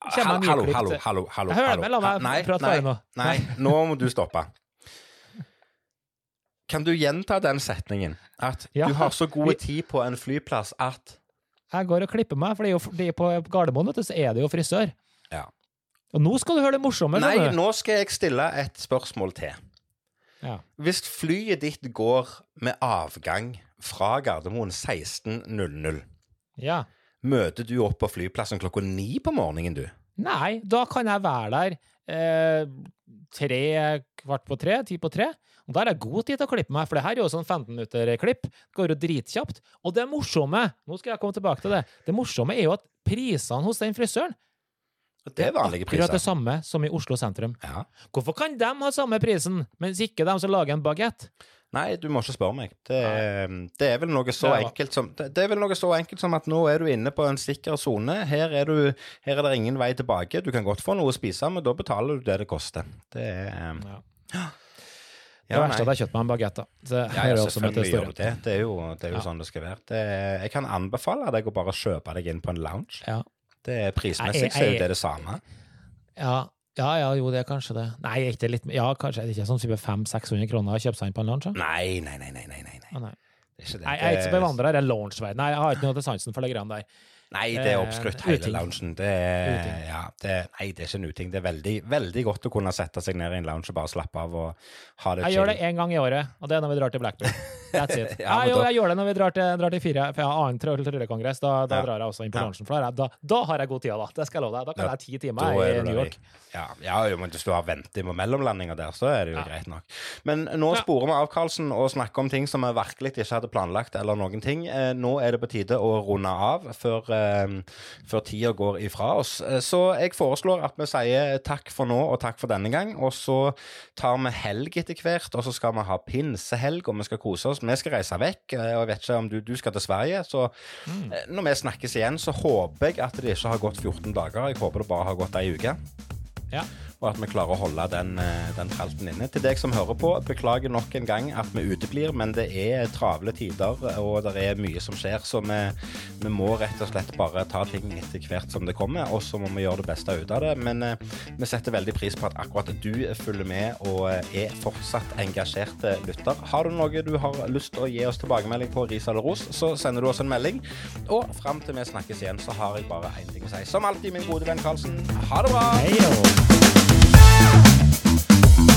Hallo, hallo, hallo, hallo, hallo. Hør meg, la meg prate ferdig nå. Nei, nå må du stoppe. Kan du gjenta den setningen? At Ja. du har så god tid på en flyplass at Jeg går og klipper meg, for det er jo det er på Gardermoen vet du, så er det jo frisør. Ja. Og nå skal du høre det morsomme. Nei, nå skal jeg stille et spørsmål til. Ja. Hvis flyet ditt går med avgang fra Gardermoen 16.00, ja. møter du opp på flyplassen klokka ni på morgenen, du? Nei, da kan jeg være der eh, tre, kvart på tre, ti på tre. Og der er god tid til å klippe meg, for det her er jo sånn 15 minutter klipp. Det går jo dritkjapt. Og det morsomme, nå skal jeg komme tilbake til det, det morsomme er jo at prisene hos den frisøren Det er vanlige priser. akkurat det samme som i Oslo sentrum. Ja. Hvorfor kan de ha samme prisen, mens ikke de som lager en bagett? Nei, du må ikke spørre meg. Det, er- det er vel noe så enkelt som det, er vel noe så enkelt som at nå er du inne på en sikker sone. Her, er du- her er det ingen vei tilbake. Du kan godt få noe å spise, men da betaler du det det koster. Det er um, Ja. ja, det verste er at jeg kjøpt meg en bagett, Ja, ja, selvfølgelig gjør du det. Det er jo, det er jo Ja. sånn det skal være. Det, jeg kan anbefale deg å bare kjøpe deg inn på en lounge. Ja. Det er Prismessig Jeg- så er jo det det samme. Ja, ja, ja, jo, det er kanskje det. Nei, er ikke litt Ja, kanskje er det ikke sånn type 500-600 kroner å kjøpe seg inn på en da? Nei, nei, nei, nei. nei, nei. Ah, nei. Det er. Nei, jeg er ikke så bevandra i den lounge-verdenen. Nei, Jeg har ikke noe til sansen for de greiene der. Nei, det er Eh, oppskrytt, hele uting. loungen. Det er, Uting. ja, det, nei, det er ikke en uting. Det er veldig, veldig godt å kunne sette seg ned i en lounge og bare slappe av og ha det Jeg gjør det én gang i året, og det er når vi drar til Blackpool. [LAUGHS] That's it. [LAUGHS] Ja, jeg, jo, jeg gjør det når vi drar til, drar til fire, for jeg har annen tryllekongress. Da, da Ja. drar jeg også inn på Ja. loungen. For da, da, har jeg god tid, da. Det skal jeg love deg. Da kan Ja, jeg ti timer er i New York. Ja, ja, jo, men hvis du har ventet med mellomlandinger der, så er det jo Ja. greit nok. Men nå Ja. sporer vi av, Karlsen, og snakker om ting som vi virkelig ikke hadde planlagt, eller noen ting. Eh, nå er det på tide å runde av før, eh, før tida går ifra oss. Eh, så jeg foreslår at vi sier takk for nå og takk for denne gang, og så tar vi helg etter hvert, og så skal vi ha pinsehelg, og vi skal kose oss. Vi skal reise vekk, eh, og jeg vet ikke om du, du skal til Sverige, så Mm. eh, når vi snakkes igjen, så håper jeg at det ikke har gått 14 dager. Jeg håper det bare har gått ei uke. Ja. Og at vi klarer å holde den, eh, den tralten inne. Til deg som hører på, beklager nok en gang at vi uteblir, men det er travle tider, og det er mye som skjer. Så vi, vi må rett og slett bare ta ting etter hvert som det kommer, og så må vi gjøre det beste ut av det. Men eh, vi setter veldig pris på at akkurat du følger med og eh, er fortsatt engasjert eh, lytter. Har du noe du har lyst til å gi oss tilbakemelding på, ris eller ros, så sender du oss en melding. Og fram til vi snakkes igjen, så har jeg bare én ting å si. Som alltid, min gode venn Karlsen, ha det bra! Hei. Mm-hmm.